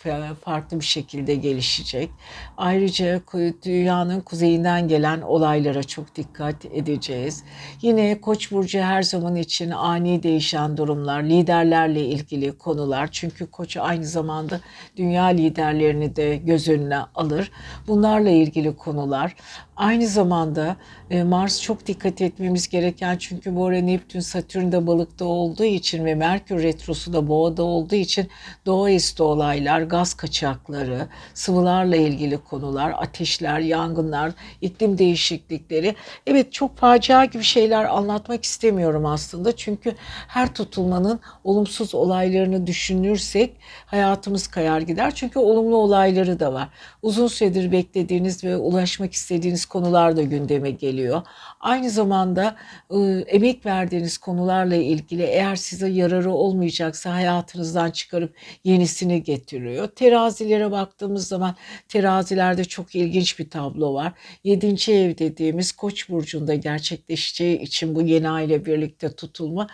farklı bir şekilde gelişecek. Ayrıca dünyanın kuzeyinden gelen olaylara çok dikkat edeceğiz. Yine Koç burcu her zaman için ani değişen durumlar, liderlerle ilgili konular. Çünkü Koç aynı zamanda dünya liderlerini de göz önüne alır. Bunlarla ilgili konular. Aynı zamanda e, Mars çok dikkat etmemiz gereken çünkü bu ara Neptün Satürn de balıkta olduğu için ve Merkür retrosu da boğada olduğu için doğaüstü olaylar, gaz kaçakları, sıvılarla ilgili konular, ateşler, yangınlar, iklim değişiklikleri. Evet çok facia gibi şeyler anlatmak istemiyorum aslında. Çünkü her tutulmanın olumsuz olaylarını düşünürsek hayatımız kayar gider. Çünkü olumlu olayları da var. Uzun süredir beklediğiniz ve ulaşmak istediğiniz konular da gündeme geliyor. Aynı zamanda e, emek verdiğiniz konularla ilgili eğer size yararı olmayacaksa hayatınızdan çıkarıp yenisini getiriyor. Terazilere baktığımız zaman terazilerde çok ilginç bir tablo var. Yedinci ev dediğimiz Koç burcunda gerçekleşeceği için bu yeni ay ile birlikte tutulma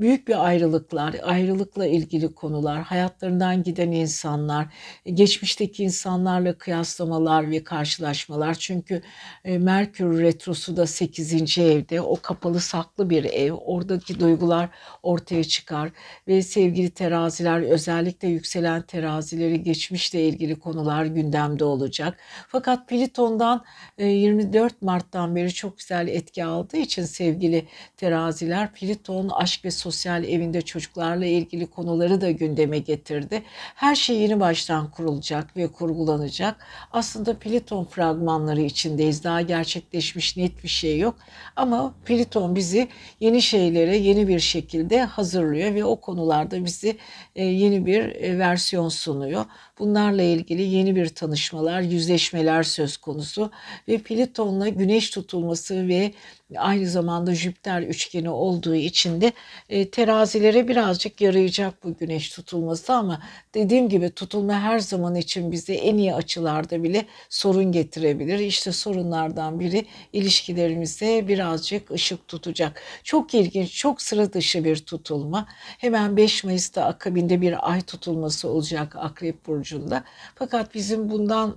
büyük bir ayrılıklar, ayrılıkla ilgili konular, hayatlarından giden insanlar, geçmişteki insanlarla kıyaslamalar ve karşılaşmalar. Çünkü Merkür retrosu da 8. evde. O kapalı saklı bir ev. Oradaki duygular ortaya çıkar ve sevgili teraziler özellikle yükselen terazileri geçmişle ilgili konular gündemde olacak. Fakat Pliton'dan 24 e, Mart'tan beri çok güzel etki aldığı için sevgili teraziler Pliton aşk ve sosyal evinde çocuklarla ilgili konuları da gündeme getirdi. Her şey yeni baştan kurulacak ve kurgulanacak. Aslında Pliton fragmanları içindeyiz. Daha gerçekleşmiş net bir şey yok. Ama Pliton bizi yeni şeylere yeni bir şekilde hazırlıyor ve o konularda bizi e, yeni bir e, versiyon sunuyor. Bunlarla ilgili yeni bir tanışmalar, yüzleşmeler söz konusu ve Plüton'la Güneş tutulması ve aynı zamanda Jüpiter üçgeni olduğu için de e, terazilere birazcık yarayacak bu güneş tutulması ama dediğim gibi tutulma her zaman için bize en iyi açılarda bile sorun getirebilir. İşte sorunlardan biri ilişkilerimize birazcık ışık tutacak. Çok ilginç, çok sıra dışı bir tutulma. Hemen 5 Mayıs'ta akabinde bir ay tutulması olacak Akrep Burcu'nda. Fakat bizim bundan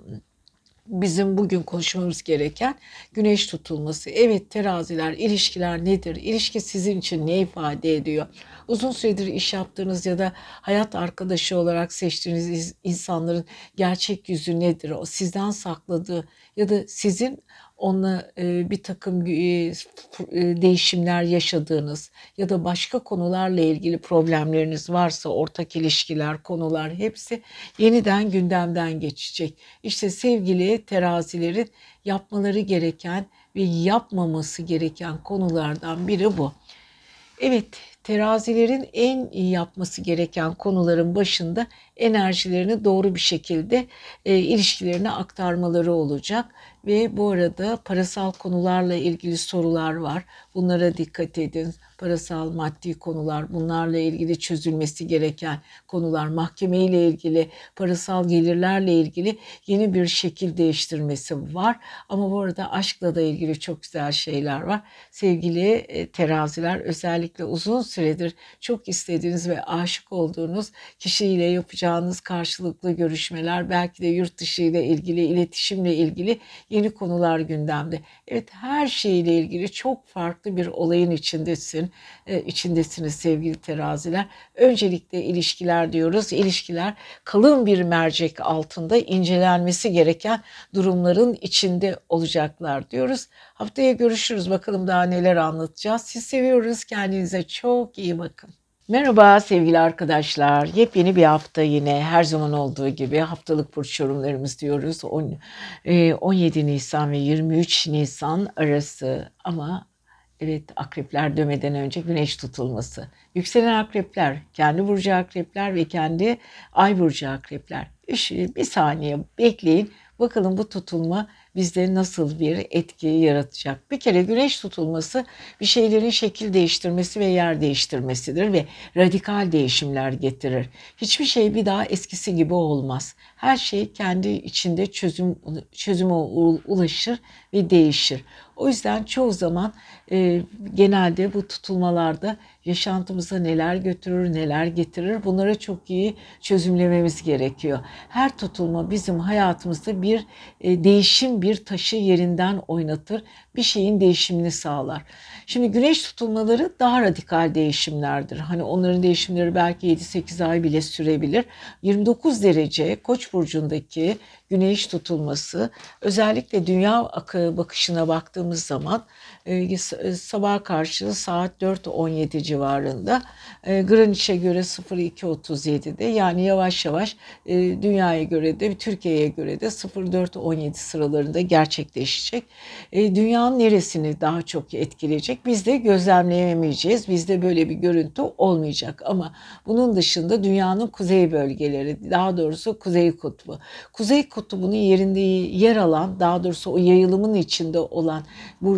bizim bugün konuşmamız gereken güneş tutulması. Evet teraziler, ilişkiler nedir? İlişki sizin için ne ifade ediyor? Uzun süredir iş yaptığınız ya da hayat arkadaşı olarak seçtiğiniz insanların gerçek yüzü nedir? O sizden sakladığı ya da sizin onunla e, bir takım e, e, değişimler yaşadığınız ya da başka konularla ilgili problemleriniz varsa ortak ilişkiler, konular hepsi yeniden gündemden geçecek. İşte sevgili terazilerin yapmaları gereken ve yapmaması gereken konulardan biri bu. Evet, terazilerin en iyi yapması gereken konuların başında enerjilerini doğru bir şekilde e, ilişkilerine aktarmaları olacak ve bu arada parasal konularla ilgili sorular var. Bunlara dikkat edin. Parasal, maddi konular, bunlarla ilgili çözülmesi gereken konular, mahkeme ile ilgili, parasal gelirlerle ilgili yeni bir şekil değiştirmesi var. Ama bu arada aşkla da ilgili çok güzel şeyler var. Sevgili e, teraziler özellikle uzun süredir çok istediğiniz ve aşık olduğunuz kişiyle yapacağınız karşılıklı görüşmeler, belki de yurt dışı ile ilgili, iletişimle ilgili yeni konular gündemde. Evet her şeyle ilgili çok farklı bir olayın içindesin, e, içindesiniz sevgili teraziler. Öncelikle ilişkiler diyoruz. İlişkiler kalın bir mercek altında incelenmesi gereken durumların içinde olacaklar diyoruz. Haftaya görüşürüz. Bakalım daha neler anlatacağız. Siz seviyoruz. Kendinize çok iyi bakın. Merhaba sevgili arkadaşlar. Yepyeni bir hafta yine her zaman olduğu gibi haftalık burç yorumlarımız diyoruz. 17 e, Nisan ve 23 Nisan arası ama evet akrepler dömeden önce güneş tutulması. Yükselen akrepler, kendi burcu akrepler ve kendi ay burcu akrepler. Bir saniye bekleyin. Bakalım bu tutulma bizde nasıl bir etki yaratacak? Bir kere güneş tutulması bir şeylerin şekil değiştirmesi ve yer değiştirmesidir ve radikal değişimler getirir. Hiçbir şey bir daha eskisi gibi olmaz. Her şey kendi içinde çözüm çözüme ulaşır ve değişir. O yüzden çoğu zaman e, genelde bu tutulmalarda yaşantımıza neler götürür, neler getirir bunları çok iyi çözümlememiz gerekiyor. Her tutulma bizim hayatımızda bir e, değişim, bir taşı yerinden oynatır, bir şeyin değişimini sağlar. Şimdi güneş tutulmaları daha radikal değişimlerdir. Hani onların değişimleri belki 7-8 ay bile sürebilir. 29 derece Koç burcundaki güneş tutulması özellikle dünya bakışına baktığımız zaman e, sabah karşı saat 4.17 civarında. E, Greenwich'e göre 02.37'de yani yavaş yavaş e, dünyaya göre de Türkiye'ye göre de 04.17 sıralarında gerçekleşecek. E, dünyanın neresini daha çok etkileyecek? Biz de gözlemleyemeyeceğiz. Bizde böyle bir görüntü olmayacak ama bunun dışında dünyanın kuzey bölgeleri daha doğrusu kuzey kutbu. Kuzey kutbunun yerinde yer alan daha doğrusu o yayılımın içinde olan bu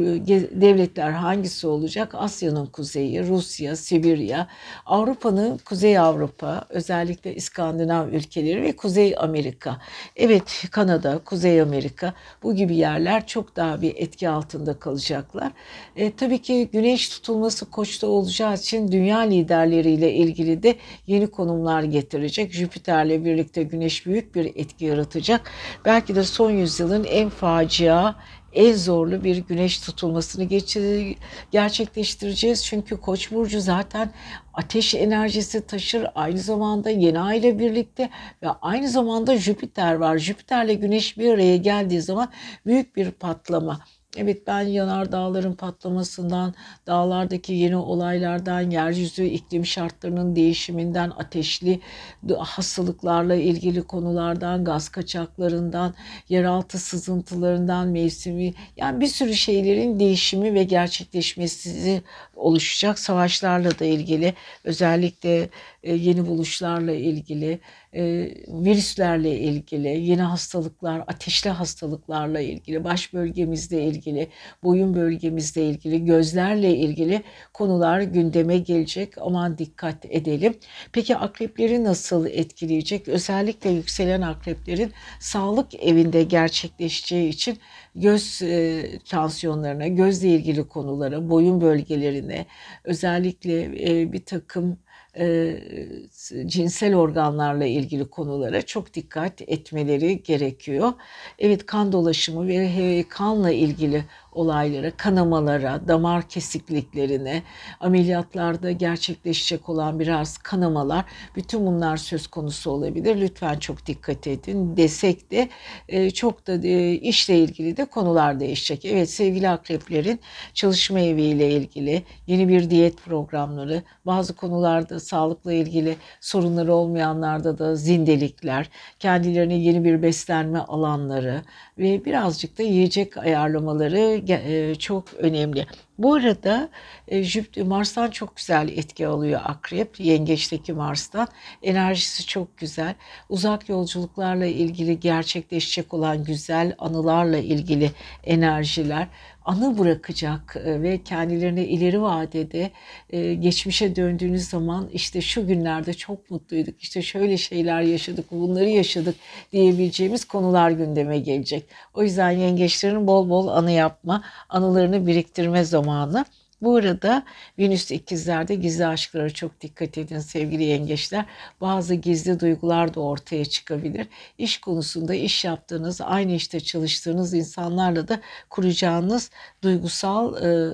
devletler hangisi olacak? Asya'nın kuzeyi, Rusya, Sibirya, Avrupa'nın Kuzey Avrupa, özellikle İskandinav ülkeleri ve Kuzey Amerika. Evet Kanada, Kuzey Amerika bu gibi yerler çok daha bir etki altında kalacaklar. E, tabii ki güneş tutulması koçta olacağı için dünya liderleriyle ilgili de yeni konumlar getirecek. Jüpiter'le birlikte güneş büyük bir etki yaratacak. Belki de son yüzyılın en facia, en zorlu bir güneş tutulmasını gerçekleştireceğiz. Çünkü Koç burcu zaten ateş enerjisi taşır. Aynı zamanda yeni ay ile birlikte ve aynı zamanda Jüpiter var. Jüpiterle Güneş bir araya geldiği zaman büyük bir patlama. Evet ben yanar dağların patlamasından, dağlardaki yeni olaylardan, yeryüzü iklim şartlarının değişiminden, ateşli hastalıklarla ilgili konulardan, gaz kaçaklarından, yeraltı sızıntılarından, mevsimi yani bir sürü şeylerin değişimi ve gerçekleşmesi oluşacak. Savaşlarla da ilgili özellikle e, yeni buluşlarla ilgili, e, virüslerle ilgili, yeni hastalıklar, ateşli hastalıklarla ilgili, baş bölgemizle ilgili, boyun bölgemizle ilgili, gözlerle ilgili konular gündeme gelecek. Aman dikkat edelim. Peki akrepleri nasıl etkileyecek? Özellikle yükselen akreplerin sağlık evinde gerçekleşeceği için göz e, tansiyonlarına, gözle ilgili konulara, boyun bölgelerine, özellikle e, bir takım e, cinsel organlarla ilgili konulara çok dikkat etmeleri gerekiyor. Evet kan dolaşımı ve kanla ilgili olaylara, kanamalara, damar kesikliklerine, ameliyatlarda gerçekleşecek olan biraz kanamalar, bütün bunlar söz konusu olabilir. Lütfen çok dikkat edin. Desek de e, çok da e, işle ilgili de konular değişecek. Evet sevgili akreplerin çalışma eviyle ilgili yeni bir diyet programları, bazı konularda sağlıkla ilgili sorunları olmayanlarda da zindelikler, kendilerine yeni bir beslenme alanları ve birazcık da yiyecek ayarlamaları e, çok önemli. Bu arada e, Jüpiter Mars'tan çok güzel etki alıyor Akrep, Yengeç'teki Mars'tan. Enerjisi çok güzel. Uzak yolculuklarla ilgili gerçekleşecek olan güzel anılarla ilgili enerjiler anı bırakacak e, ve kendilerine ileri vadede e, geçmişe döndüğünüz zaman işte şu günlerde çok mutluyduk, işte şöyle şeyler yaşadık, bunları yaşadık diyebileceğimiz konular gündeme gelecek. O yüzden yengeçlerin bol bol anı yapma, anılarını biriktirme zamanı. Bu arada Venüs ikizlerde gizli aşklara çok dikkat edin sevgili yengeçler. Bazı gizli duygular da ortaya çıkabilir. İş konusunda iş yaptığınız, aynı işte çalıştığınız insanlarla da kuracağınız duygusal e,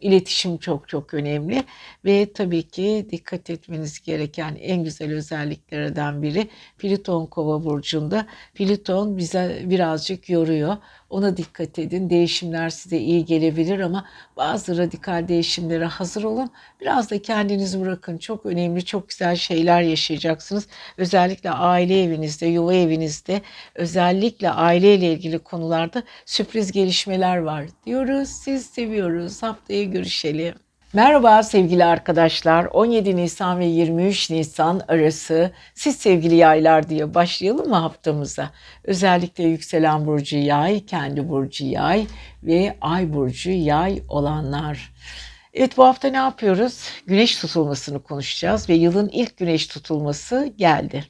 İletişim çok çok önemli ve tabii ki dikkat etmeniz gereken en güzel özelliklerden biri Plüton Kova burcunda. Plüton bize birazcık yoruyor. Ona dikkat edin. Değişimler size iyi gelebilir ama bazı radikal değişimlere hazır olun. Biraz da kendinizi bırakın. Çok önemli, çok güzel şeyler yaşayacaksınız. Özellikle aile evinizde, yuva evinizde, özellikle aileyle ilgili konularda sürpriz gelişmeler var diyoruz. Siz seviyoruz. Haftaya görüşelim. Merhaba sevgili arkadaşlar. 17 Nisan ve 23 Nisan arası siz sevgili yaylar diye başlayalım mı haftamıza? Özellikle yükselen burcu yay, kendi burcu yay ve ay burcu yay olanlar. Evet bu hafta ne yapıyoruz? Güneş tutulmasını konuşacağız ve yılın ilk güneş tutulması geldi.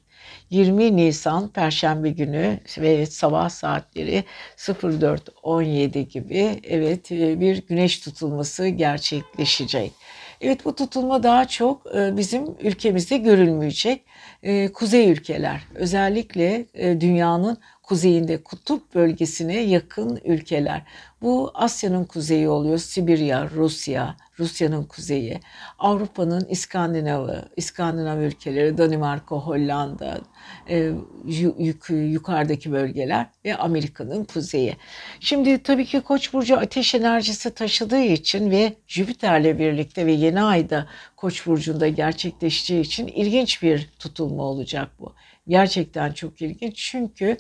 20 Nisan Perşembe günü ve sabah saatleri 04.17 gibi evet e, bir güneş tutulması gerçekleşecek. Evet bu tutulma daha çok e, bizim ülkemizde görülmeyecek. E, kuzey ülkeler özellikle dünyanın kuzeyinde kutup bölgesine yakın ülkeler. Bu Asya'nın kuzeyi oluyor. Sibirya, Rusya, Rusya'nın kuzeyi, Avrupa'nın İskandinav'ı, İskandinav ülkeleri, Danimarka, Hollanda, e, yuk, yukarıdaki bölgeler ve Amerika'nın kuzeyi. Şimdi tabii ki Koç burcu ateş enerjisi taşıdığı için ve Jüpiter'le birlikte ve yeni ayda Koç burcunda gerçekleşeceği için ilginç bir tutulma olacak bu. Gerçekten çok ilginç çünkü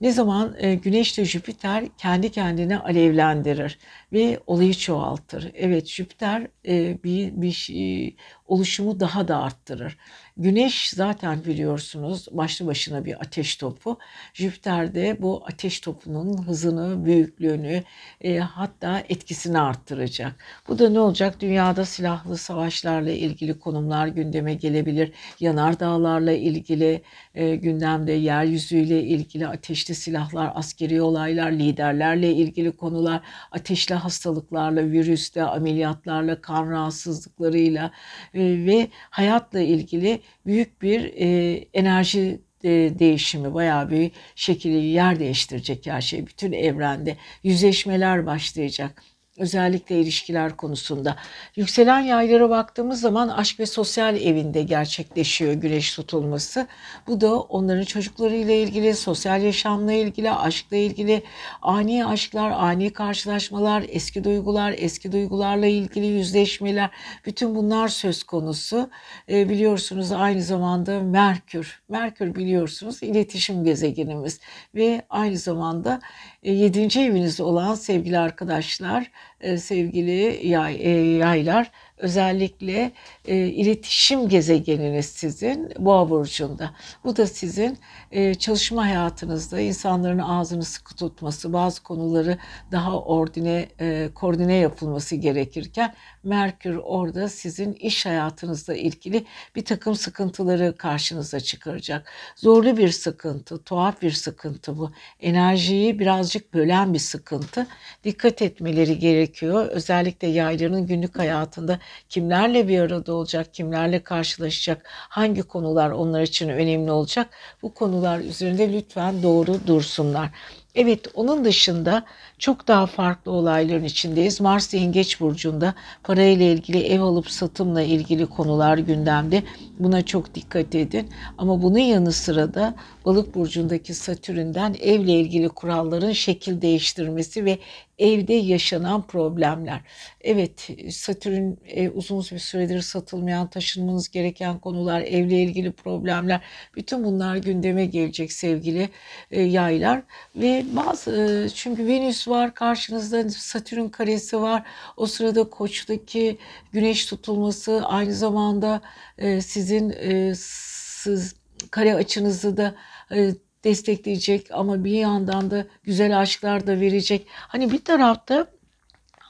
ne zaman e, Güneş ile Jüpiter kendi kendine alevlendirir ve olayı çoğaltır. Evet Jüpiter e, bir, bir şey, oluşumu daha da arttırır. Güneş zaten biliyorsunuz başlı başına bir ateş topu. Jüpiter de bu ateş topunun hızını, büyüklüğünü e, hatta etkisini arttıracak. Bu da ne olacak? Dünyada silahlı savaşlarla ilgili konumlar gündeme gelebilir. Yanardağlarla ilgili e, gündemde yeryüzüyle ilgili ateşli silahlar, askeri olaylar, liderlerle ilgili konular, ateşli hastalıklarla, virüsle, ameliyatlarla, kan rahatsızlıklarıyla e, ve hayatla ilgili büyük bir e, enerji e, değişimi bayağı bir şekilde yer değiştirecek her şey. Bütün evrende yüzleşmeler başlayacak özellikle ilişkiler konusunda. Yükselen yaylara baktığımız zaman aşk ve sosyal evinde gerçekleşiyor güneş tutulması. Bu da onların çocuklarıyla ilgili, sosyal yaşamla ilgili, aşkla ilgili, ani aşklar, ani karşılaşmalar, eski duygular, eski duygularla ilgili yüzleşmeler, bütün bunlar söz konusu. E, biliyorsunuz aynı zamanda Merkür, Merkür biliyorsunuz iletişim gezegenimiz ve aynı zamanda e, 7. evinizde olan sevgili arkadaşlar, sevgili yay, e, yaylar özellikle e, iletişim gezegeniniz sizin boğa burcunda. Bu da sizin e, çalışma hayatınızda insanların ağzını sıkı tutması, bazı konuları daha ordine, e, koordine yapılması gerekirken Merkür orada sizin iş hayatınızla ilgili bir takım sıkıntıları karşınıza çıkaracak. Zorlu bir sıkıntı, tuhaf bir sıkıntı bu. Enerjiyi birazcık bölen bir sıkıntı. Dikkat etmeleri gerekiyor. Özellikle yayların günlük hayatında kimlerle bir arada olacak, kimlerle karşılaşacak, hangi konular onlar için önemli olacak. Bu konular üzerinde lütfen doğru dursunlar. Evet onun dışında çok daha farklı olayların içindeyiz. Mars Yengeç Burcu'nda parayla ilgili ev alıp satımla ilgili konular gündemde. Buna çok dikkat edin. Ama bunun yanı sıra da Balık Burcu'ndaki Satürn'den evle ilgili kuralların şekil değiştirmesi ve evde yaşanan problemler. Evet Satürn e, uzun bir süredir satılmayan, taşınmanız gereken konular, evle ilgili problemler. Bütün bunlar gündeme gelecek sevgili e, yaylar. Ve bazı e, çünkü Venüs var karşınızda Satürn karesi var. O sırada Koç'taki güneş tutulması aynı zamanda e, sizin e, siz, kare açınızı da e, destekleyecek ama bir yandan da güzel aşklar da verecek. Hani bir tarafta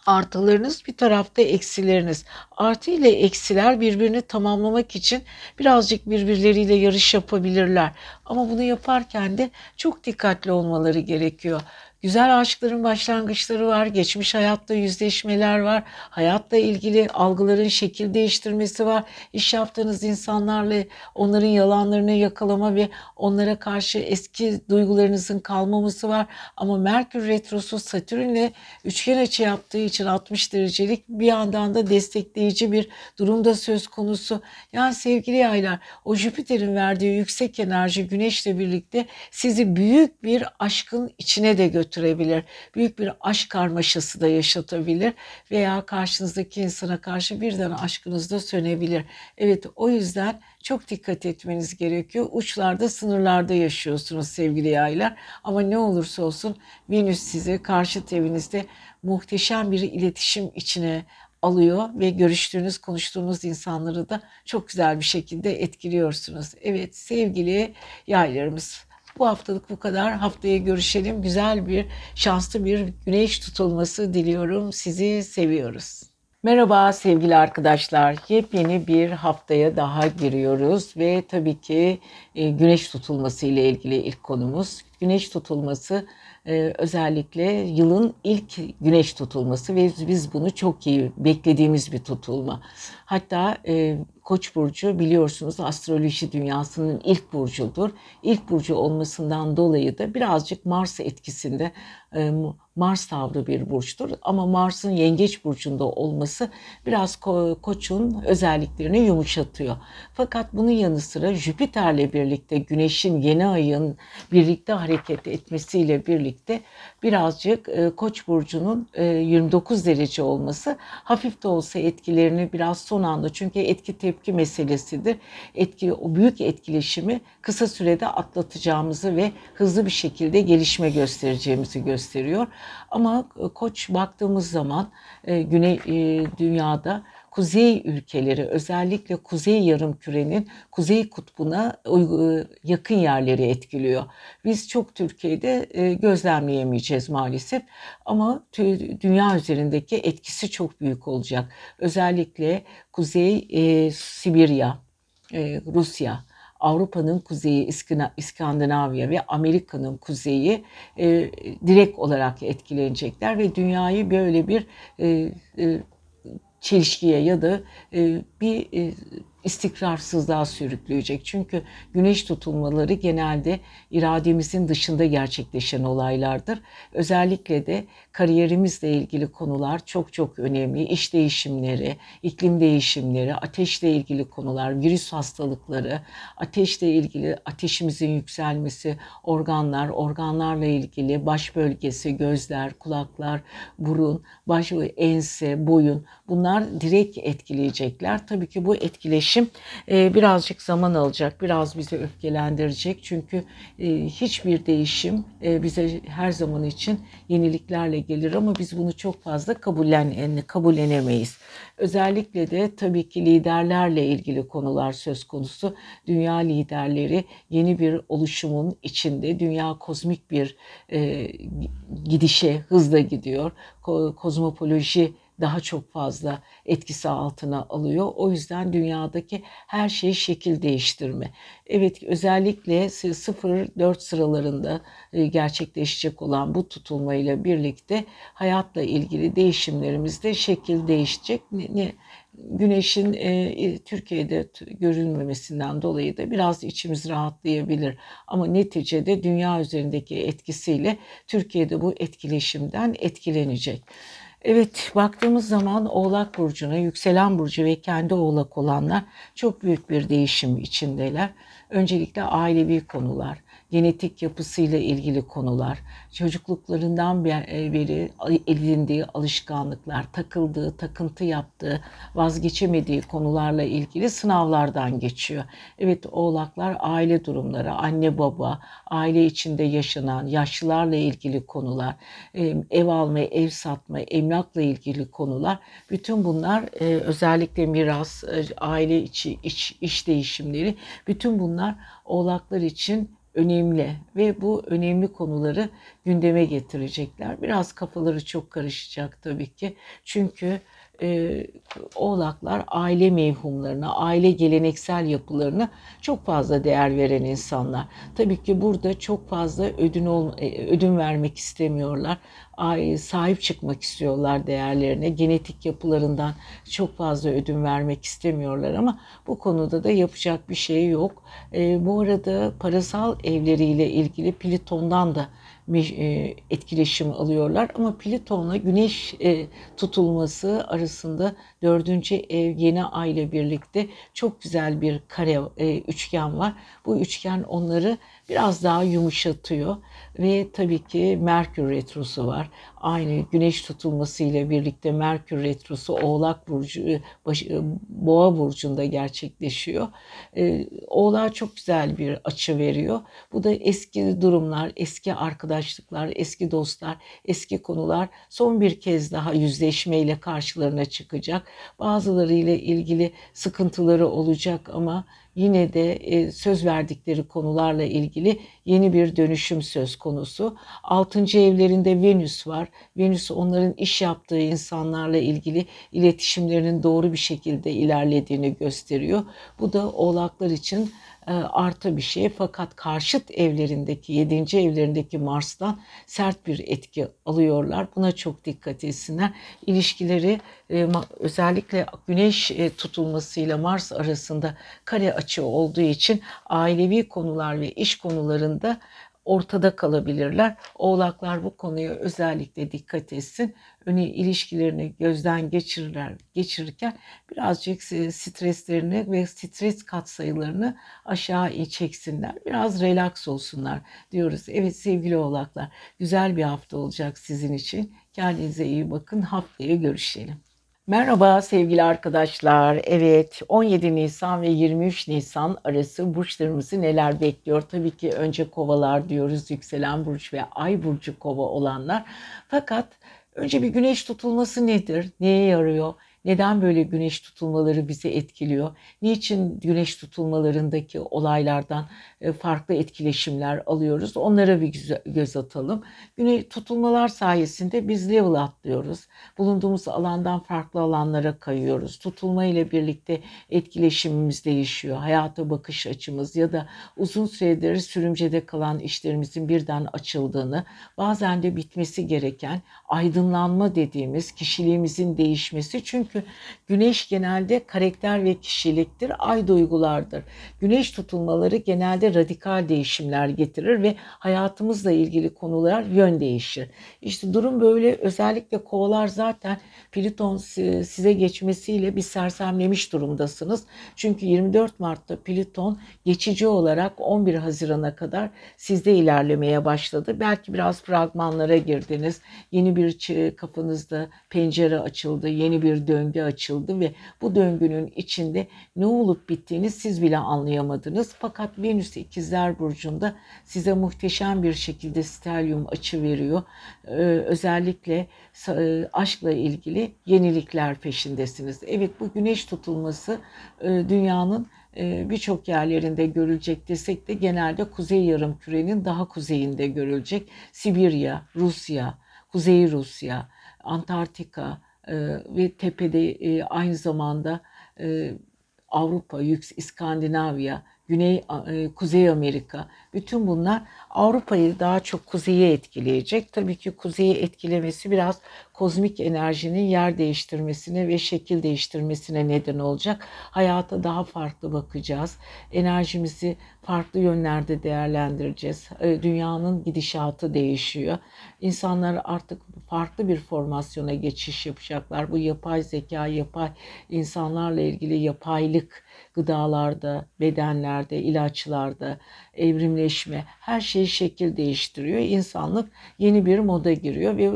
artılarınız bir tarafta eksileriniz. Artı ile eksiler birbirini tamamlamak için birazcık birbirleriyle yarış yapabilirler. Ama bunu yaparken de çok dikkatli olmaları gerekiyor. Güzel aşkların başlangıçları var, geçmiş hayatta yüzleşmeler var, hayatla ilgili algıların şekil değiştirmesi var. İş yaptığınız insanlarla onların yalanlarını yakalama ve onlara karşı eski duygularınızın kalmaması var. Ama Merkür Retrosu Satürn'le üçgen açı yaptığı için 60 derecelik bir yandan da destekleyici bir durumda söz konusu. Yani sevgili yaylar o Jüpiter'in verdiği yüksek enerji güneşle birlikte sizi büyük bir aşkın içine de götürüyor götürebilir. Büyük bir aşk karmaşası da yaşatabilir veya karşınızdaki insana karşı birden aşkınız da sönebilir. Evet o yüzden çok dikkat etmeniz gerekiyor. Uçlarda sınırlarda yaşıyorsunuz sevgili yaylar. Ama ne olursa olsun Venüs sizi karşı evinizde muhteşem bir iletişim içine alıyor ve görüştüğünüz, konuştuğunuz insanları da çok güzel bir şekilde etkiliyorsunuz. Evet sevgili yaylarımız bu haftalık bu kadar. Haftaya görüşelim. Güzel bir, şanslı bir güneş tutulması diliyorum. Sizi seviyoruz. Merhaba sevgili arkadaşlar. Yepyeni bir haftaya daha giriyoruz ve tabii ki e, güneş tutulması ile ilgili ilk konumuz güneş tutulması e, özellikle yılın ilk güneş tutulması ve biz bunu çok iyi beklediğimiz bir tutulma. Hatta e, Koç burcu biliyorsunuz astroloji dünyasının ilk burcudur. İlk burcu olmasından dolayı da birazcık Mars etkisinde e, Mars tavrı bir burçtur. Ama Mars'ın yengeç burcunda olması biraz ko- koçun özelliklerini yumuşatıyor. Fakat bunun yanı sıra Jüpiter'le birlikte Güneş'in yeni ayın birlikte hareket etmesiyle birlikte birazcık e, koç burcunun e, 29 derece olması hafif de olsa etkilerini biraz son anda çünkü etki tepki meselesidir. Etki, o büyük etkileşimi kısa sürede atlatacağımızı ve hızlı bir şekilde gelişme göstereceğimizi gösteriyor. Ama e, koç baktığımız zaman e, güney e, dünyada kuzey ülkeleri özellikle kuzey yarımkürenin kuzey kutbuna yakın yerleri etkiliyor. Biz çok Türkiye'de gözlemleyemeyeceğiz maalesef ama dünya üzerindeki etkisi çok büyük olacak. Özellikle Kuzey Sibirya, Rusya, Avrupa'nın kuzeyi İskandinavya ve Amerika'nın kuzeyi e, direkt olarak etkilenecekler ve dünyayı böyle bir e, e, çelişkiye ya da e, bir e, istikrarsızlığa sürükleyecek. Çünkü güneş tutulmaları genelde irademizin dışında gerçekleşen olaylardır. Özellikle de kariyerimizle ilgili konular çok çok önemli. İş değişimleri, iklim değişimleri, ateşle ilgili konular, virüs hastalıkları, ateşle ilgili ateşimizin yükselmesi, organlar, organlarla ilgili baş bölgesi, gözler, kulaklar, burun, baş ense, boyun bunlar direkt etkileyecekler. Tabii ki bu etkileşim e, birazcık zaman alacak, biraz bizi öfkelendirecek. Çünkü e, hiçbir değişim e, bize her zaman için yeniliklerle gelir ama biz bunu çok fazla kabullen kabullenemeyiz. Özellikle de tabii ki liderlerle ilgili konular söz konusu. Dünya liderleri yeni bir oluşumun içinde dünya kozmik bir e, gidişe hızla gidiyor. Ko kozmopoloji daha çok fazla etkisi altına alıyor. O yüzden dünyadaki her şey şekil değiştirme. Evet özellikle 0-4 sıralarında e, gerçekleşecek olan bu tutulmayla birlikte hayatla ilgili değişimlerimizde şekil değişecek. Ne, güneşin e, Türkiye'de görülmemesinden dolayı da biraz içimiz rahatlayabilir. Ama neticede dünya üzerindeki etkisiyle Türkiye'de bu etkileşimden etkilenecek. Evet baktığımız zaman Oğlak Burcu'na, yükselen burcu ve kendi oğlak olanlar çok büyük bir değişim içindeler. Öncelikle ailevi konular, genetik yapısıyla ilgili konular, çocukluklarından e, beri edindiği alışkanlıklar, takıldığı, takıntı yaptığı, vazgeçemediği konularla ilgili sınavlardan geçiyor. Evet oğlaklar aile durumları, anne baba, aile içinde yaşanan yaşlılarla ilgili konular, e, ev alma, ev satma, emlakla ilgili konular, bütün bunlar e, özellikle miras, aile içi iç, iş değişimleri, bütün bunlar oğlaklar için önemli ve bu önemli konuları gündeme getirecekler. Biraz kafaları çok karışacak tabii ki. Çünkü e, oğlaklar aile mevhumlarına, aile geleneksel yapılarına çok fazla değer veren insanlar. Tabii ki burada çok fazla ödün, ol, e, ödün vermek istemiyorlar. Sahip çıkmak istiyorlar değerlerine. Genetik yapılarından çok fazla ödün vermek istemiyorlar ama bu konuda da yapacak bir şey yok. E, bu arada parasal evleriyle ilgili Pliton'dan da etkileşim alıyorlar. Ama Plüton'la Güneş e, tutulması arasında dördüncü ev yeni ay ile birlikte çok güzel bir kare e, üçgen var. Bu üçgen onları biraz daha yumuşatıyor ve tabii ki Merkür retrosu var. Aynı güneş tutulması ile birlikte Merkür retrosu Oğlak burcu baş, Boğa burcunda gerçekleşiyor. Ee, Oğlak çok güzel bir açı veriyor. Bu da eski durumlar, eski arkadaşlıklar, eski dostlar, eski konular son bir kez daha yüzleşmeyle karşılarına çıkacak. Bazılarıyla ilgili sıkıntıları olacak ama yine de e, söz verdikleri konularla ilgili yeni bir dönüşüm söz konusu. Altıncı evlerinde Venüs var. Venüs onların iş yaptığı insanlarla ilgili iletişimlerinin doğru bir şekilde ilerlediğini gösteriyor. Bu da oğlaklar için artı bir şey. Fakat karşıt evlerindeki, yedinci evlerindeki Mars'tan sert bir etki alıyorlar. Buna çok dikkat etsinler. İlişkileri e, özellikle güneş e, tutulmasıyla Mars arasında kare açı olduğu için ailevi konular ve iş konularında ortada kalabilirler. Oğlaklar bu konuya özellikle dikkat etsin. Öne ilişkilerini gözden geçirirler, geçirirken birazcık streslerini ve stres katsayılarını aşağı çeksinler. Biraz relax olsunlar diyoruz. Evet sevgili oğlaklar güzel bir hafta olacak sizin için. Kendinize iyi bakın. Haftaya görüşelim. Merhaba sevgili arkadaşlar. Evet 17 Nisan ve 23 Nisan arası burçlarımızı neler bekliyor? Tabii ki önce kovalar diyoruz yükselen burç ve ay burcu kova olanlar. Fakat önce bir güneş tutulması nedir? Neye yarıyor? Neden böyle güneş tutulmaları bizi etkiliyor? Niçin güneş tutulmalarındaki olaylardan e, farklı etkileşimler alıyoruz? Onlara bir göz atalım. Güneş tutulmalar sayesinde biz level atlıyoruz. Bulunduğumuz alandan farklı alanlara kayıyoruz. Tutulma ile birlikte etkileşimimiz değişiyor. Hayata bakış açımız ya da uzun süredir sürümcede kalan işlerimizin birden açıldığını, bazen de bitmesi gereken aydınlanma dediğimiz kişiliğimizin değişmesi. Çünkü çünkü güneş genelde karakter ve kişiliktir, ay duygulardır. Güneş tutulmaları genelde radikal değişimler getirir ve hayatımızla ilgili konular yön değişir. İşte durum böyle özellikle kovalar zaten Plüton size geçmesiyle bir sersemlemiş durumdasınız. Çünkü 24 Mart'ta Plüton geçici olarak 11 Haziran'a kadar sizde ilerlemeye başladı. Belki biraz fragmanlara girdiniz. Yeni bir kafanızda pencere açıldı, yeni bir döngü döngü açıldı ve bu döngünün içinde ne olup bittiğini siz bile anlayamadınız. Fakat Venüs ikizler burcunda size muhteşem bir şekilde stelyum açı veriyor. Ee, özellikle e, aşkla ilgili yenilikler peşindesiniz. Evet bu güneş tutulması e, dünyanın e, birçok yerlerinde görülecek desek de genelde Kuzey Yarım Kürenin daha kuzeyinde görülecek. Sibirya, Rusya, Kuzey Rusya, Antarktika, ve tepede e, aynı zamanda e, Avrupa, İskandinavya, Güney e, Kuzey Amerika bütün bunlar Avrupa'yı daha çok kuzeye etkileyecek. Tabii ki kuzeyi etkilemesi biraz kozmik enerjinin yer değiştirmesine ve şekil değiştirmesine neden olacak. Hayata daha farklı bakacağız. Enerjimizi farklı yönlerde değerlendireceğiz. E, dünyanın gidişatı değişiyor. İnsanlar artık farklı bir formasyona geçiş yapacaklar. Bu yapay zeka, yapay insanlarla ilgili yapaylık gıdalarda, bedenlerde, ilaçlarda, evrimleşme her şey şekil değiştiriyor. İnsanlık yeni bir moda giriyor ve e,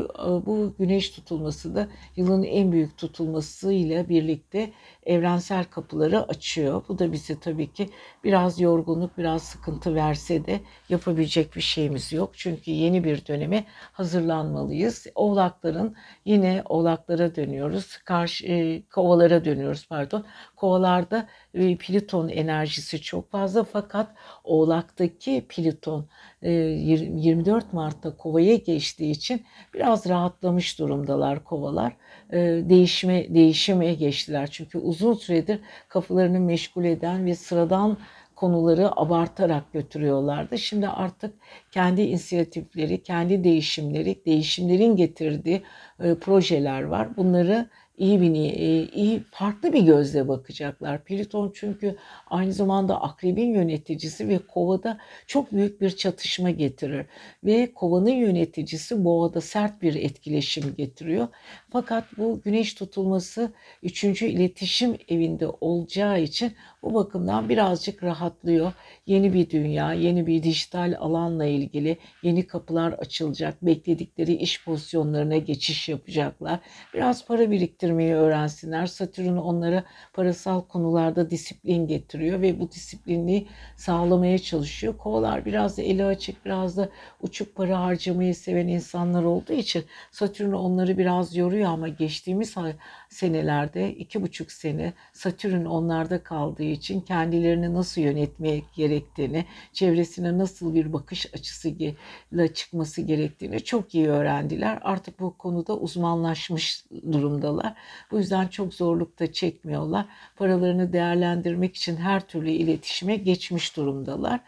bu güneş tutulması da yılın en büyük tutulmasıyla birlikte evrensel kapıları açıyor. Bu da bize tabii ki biraz yorgunluk, biraz sıkıntı verse de yapabilecek bir şeyimiz yok. Çünkü yeni bir döneme hazırlanmalıyız. Oğlakların yine oğlaklara dönüyoruz. Karşı e, kovalara dönüyoruz pardon. Kovalarda e, Plüton enerjisi çok fazla fakat Oğlak'taki Plüton 24 e, Mart'ta kovaya geçtiği için biraz rahatlamış durumdalar kovalar. E, değişme değişime geçtiler. Çünkü uzun süredir kafalarını meşgul eden ve sıradan konuları abartarak götürüyorlardı. Şimdi artık kendi inisiyatifleri, kendi değişimleri, değişimlerin getirdiği e, projeler var. Bunları iyi bir e, iyi farklı bir gözle bakacaklar. Plüton çünkü aynı zamanda akrebin yöneticisi ve kovada çok büyük bir çatışma getirir ve kovanın yöneticisi boğada sert bir etkileşim getiriyor. Fakat bu güneş tutulması üçüncü iletişim evinde olacağı için bu bakımdan birazcık rahatlıyor. Yeni bir dünya, yeni bir dijital alanla ilgili yeni kapılar açılacak. Bekledikleri iş pozisyonlarına geçiş yapacaklar. Biraz para biriktirmeyi öğrensinler. Satürn onlara parasal konularda disiplin getiriyor ve bu disiplinliği sağlamaya çalışıyor. Kovalar biraz da eli açık, biraz da uçuk para harcamayı seven insanlar olduğu için Satürn onları biraz yoruyor ama geçtiğimiz senelerde iki buçuk sene Satürn onlarda kaldığı için kendilerini nasıl yönetmek gerektiğini, çevresine nasıl bir bakış açısıyla çıkması gerektiğini çok iyi öğrendiler. Artık bu konuda uzmanlaşmış durumdalar. Bu yüzden çok zorluk da çekmiyorlar. Paralarını değerlendirmek için her türlü iletişime geçmiş durumdalar.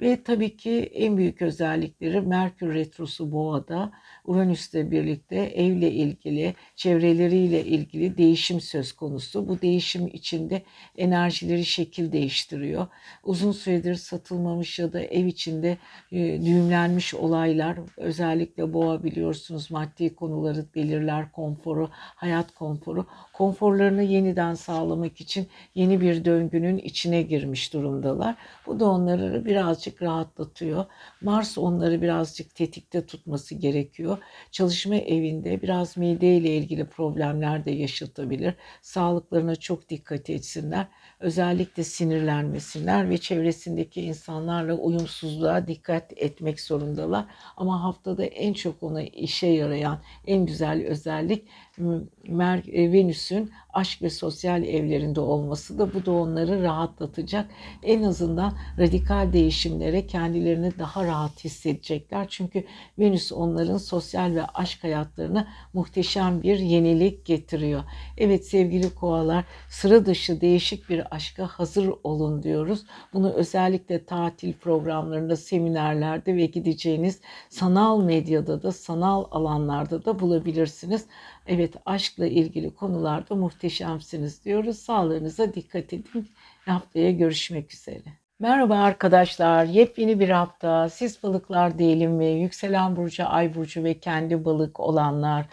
Ve tabii ki en büyük özellikleri Merkür Retrosu Boğa'da Uranüs'le birlikte evle ilgili, çevreleriyle ilgili değişim söz konusu. Bu değişim içinde enerjileri şekil değiştiriyor. Uzun süredir satılmamış ya da ev içinde e, düğümlenmiş olaylar, özellikle boğa biliyorsunuz maddi konuları belirler, konforu, hayat konforu. Konforlarını yeniden sağlamak için yeni bir döngünün içine girmiş durumdalar. Bu da onları birazcık rahatlatıyor. Mars onları birazcık tetikte tutması gerekiyor. Çalışma evinde biraz mide ile ilgili problemler de yaşatabilir. Sağlıklarına çok dikkat etsinler. Özellikle sinirlenmesinler ve çevresindeki insanlarla uyumsuzluğa dikkat etmek zorundalar. Ama haftada en çok ona işe yarayan en güzel özellik Venüs'ün aşk ve sosyal evlerinde olması da bu da onları rahatlatacak. En azından radikal değişimlere kendilerini daha rahat hissedecekler. Çünkü Venüs onların sosyal ve aşk hayatlarına muhteşem bir yenilik getiriyor. Evet sevgili koalar sıra dışı değişik bir aşka hazır olun diyoruz. Bunu özellikle tatil programlarında, seminerlerde ve gideceğiniz sanal medyada da, sanal alanlarda da bulabilirsiniz. Evet aşkla ilgili konularda muhteşemsiniz diyoruz. Sağlığınıza dikkat edin. Haftaya görüşmek üzere. Merhaba arkadaşlar. Yepyeni bir hafta. Siz balıklar diyelim mi? Yükselen burcu, ay burcu ve kendi balık olanlar.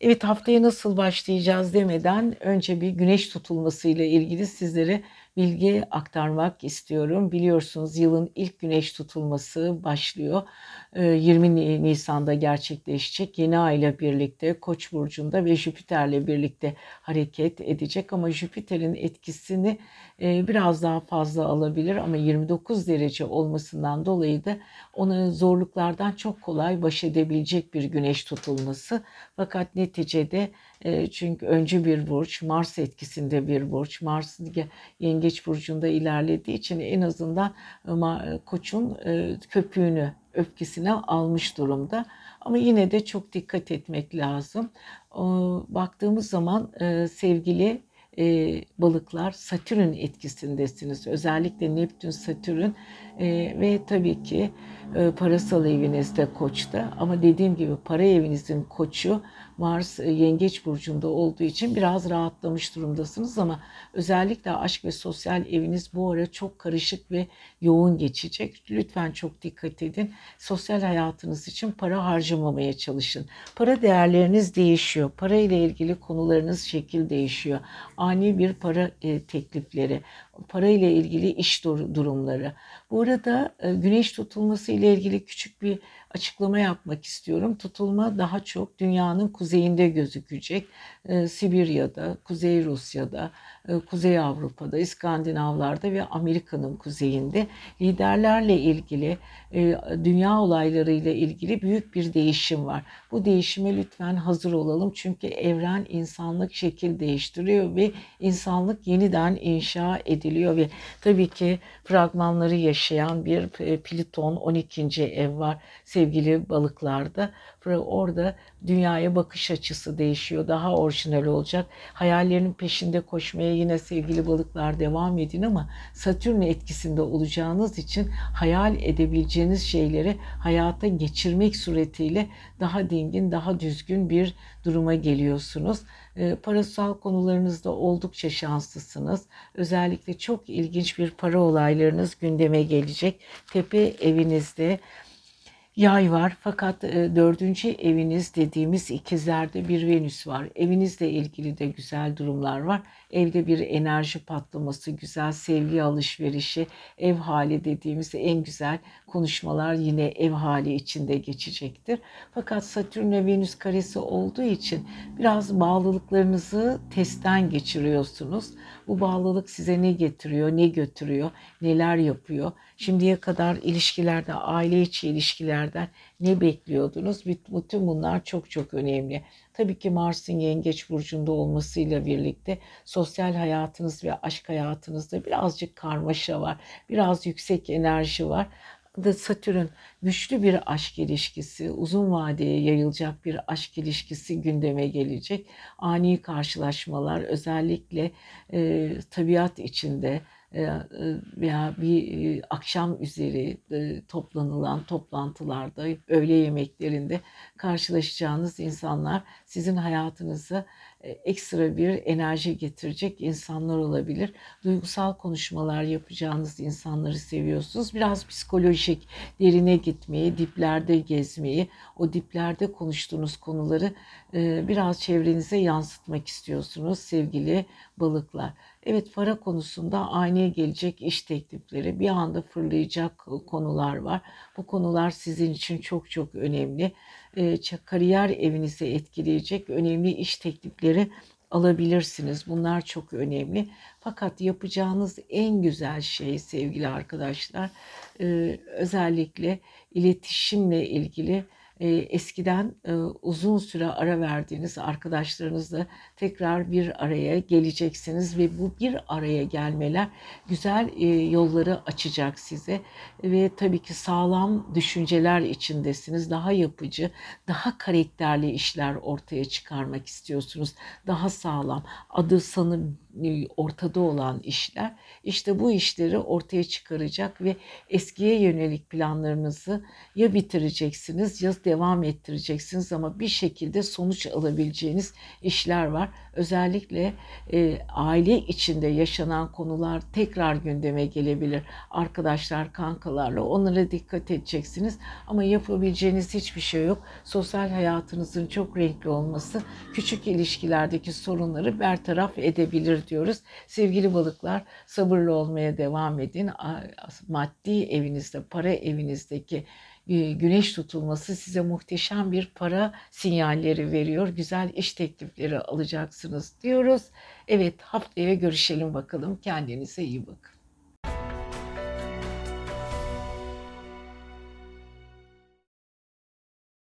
Evet haftaya nasıl başlayacağız demeden önce bir güneş tutulması ile ilgili sizlere bilgi aktarmak istiyorum. Biliyorsunuz yılın ilk güneş tutulması başlıyor. 20 ee, Nisan'da gerçekleşecek. Yeni ay ile birlikte Koç burcunda ve Jüpiter'le birlikte hareket edecek ama Jüpiter'in etkisini e, biraz daha fazla alabilir ama 29 derece olmasından dolayı da ona zorluklardan çok kolay baş edebilecek bir güneş tutulması. Fakat neticede çünkü öncü bir burç, Mars etkisinde bir burç. Mars Yengeç burcunda ilerlediği için en azından e, Koç'un köpüğünü öfkesine almış durumda. Ama yine de çok dikkat etmek lazım. Baktığımız zaman e, sevgili e, balıklar Satürn etkisindesiniz. Özellikle Neptün, Satürn e, ve tabii ki parasal evinizde koçta. Ama dediğim gibi para evinizin koçu Mars e, Yengeç burcunda olduğu için biraz rahatlamış durumdasınız ama özellikle aşk ve sosyal eviniz bu ara çok karışık ve yoğun geçecek. Lütfen çok dikkat edin. Sosyal hayatınız için para harcamamaya çalışın. Para değerleriniz değişiyor. Para ile ilgili konularınız şekil değişiyor. Ani bir para e, teklifleri, para ile ilgili iş durumları. Bu arada e, güneş tutulması ile ilgili küçük bir açıklama yapmak istiyorum. Tutulma daha çok dünyanın kuzeyinde gözükecek. Ee, Sibirya'da, Kuzey Rusya'da, e, Kuzey Avrupa'da, İskandinavlarda ve Amerika'nın kuzeyinde liderlerle ilgili, e, dünya olaylarıyla ilgili büyük bir değişim var. Bu değişime lütfen hazır olalım. Çünkü evren insanlık şekil değiştiriyor ve insanlık yeniden inşa ediliyor ve tabii ki fragmanları yaşayan bir e, Pliton 12. ev var sevgili balıklarda. Orada dünyaya bakış açısı değişiyor. Daha orijinal olacak. Hayallerinin peşinde koşmaya yine sevgili balıklar devam edin ama Satürn etkisinde olacağınız için hayal edebileceğiniz şeyleri hayata geçirmek suretiyle daha dingin, daha düzgün bir duruma geliyorsunuz. E, parasal konularınızda oldukça şanslısınız. Özellikle çok ilginç bir para olaylarınız gündeme gelecek. Tepe evinizde Yay var fakat e, dördüncü eviniz dediğimiz ikizlerde bir Venüs var. Evinizle ilgili de güzel durumlar var. Evde bir enerji patlaması, güzel sevgi alışverişi, ev hali dediğimiz en güzel konuşmalar yine ev hali içinde geçecektir. Fakat Satürn ve Venüs karesi olduğu için biraz bağlılıklarınızı testten geçiriyorsunuz. Bu bağlılık size ne getiriyor, ne götürüyor, neler yapıyor? Şimdiye kadar ilişkilerde, aile içi ilişkilerden ne bekliyordunuz? Bütün bunlar çok çok önemli. Tabii ki Mars'ın Yengeç burcunda olmasıyla birlikte sosyal hayatınız ve aşk hayatınızda birazcık karmaşa var. Biraz yüksek enerji var da Satürn güçlü bir aşk ilişkisi, uzun vadeye yayılacak bir aşk ilişkisi gündeme gelecek. Ani karşılaşmalar özellikle e, tabiat içinde e, e, veya bir e, akşam üzeri toplanılan toplantılarda, öğle yemeklerinde karşılaşacağınız insanlar sizin hayatınıza ekstra bir enerji getirecek insanlar olabilir. Duygusal konuşmalar yapacağınız insanları seviyorsunuz. Biraz psikolojik, derine gitmeyi, diplerde gezmeyi, o diplerde konuştuğunuz konuları biraz çevrenize yansıtmak istiyorsunuz sevgili balıklar. Evet para konusunda aynaya gelecek iş teklifleri bir anda fırlayacak konular var. Bu konular sizin için çok çok önemli. Kariyer evinizi etkileyecek önemli iş teklifleri alabilirsiniz. Bunlar çok önemli. Fakat yapacağınız en güzel şey sevgili arkadaşlar özellikle iletişimle ilgili e, eskiden e, uzun süre ara verdiğiniz arkadaşlarınızla tekrar bir araya geleceksiniz ve bu bir araya gelmeler güzel e, yolları açacak size ve tabii ki sağlam düşünceler içindesiniz. Daha yapıcı, daha karakterli işler ortaya çıkarmak istiyorsunuz. Daha sağlam, adı sanı ortada olan işler. İşte bu işleri ortaya çıkaracak ve eskiye yönelik planlarınızı ya bitireceksiniz ya devam ettireceksiniz ama bir şekilde sonuç alabileceğiniz işler var. Özellikle e, aile içinde yaşanan konular tekrar gündeme gelebilir. Arkadaşlar, kankalarla onlara dikkat edeceksiniz ama yapabileceğiniz hiçbir şey yok. Sosyal hayatınızın çok renkli olması küçük ilişkilerdeki sorunları bertaraf edebilir diyoruz. Sevgili balıklar sabırlı olmaya devam edin. Maddi evinizde, para evinizdeki güneş tutulması size muhteşem bir para sinyalleri veriyor. Güzel iş teklifleri alacaksınız diyoruz. Evet haftaya görüşelim bakalım. Kendinize iyi bakın.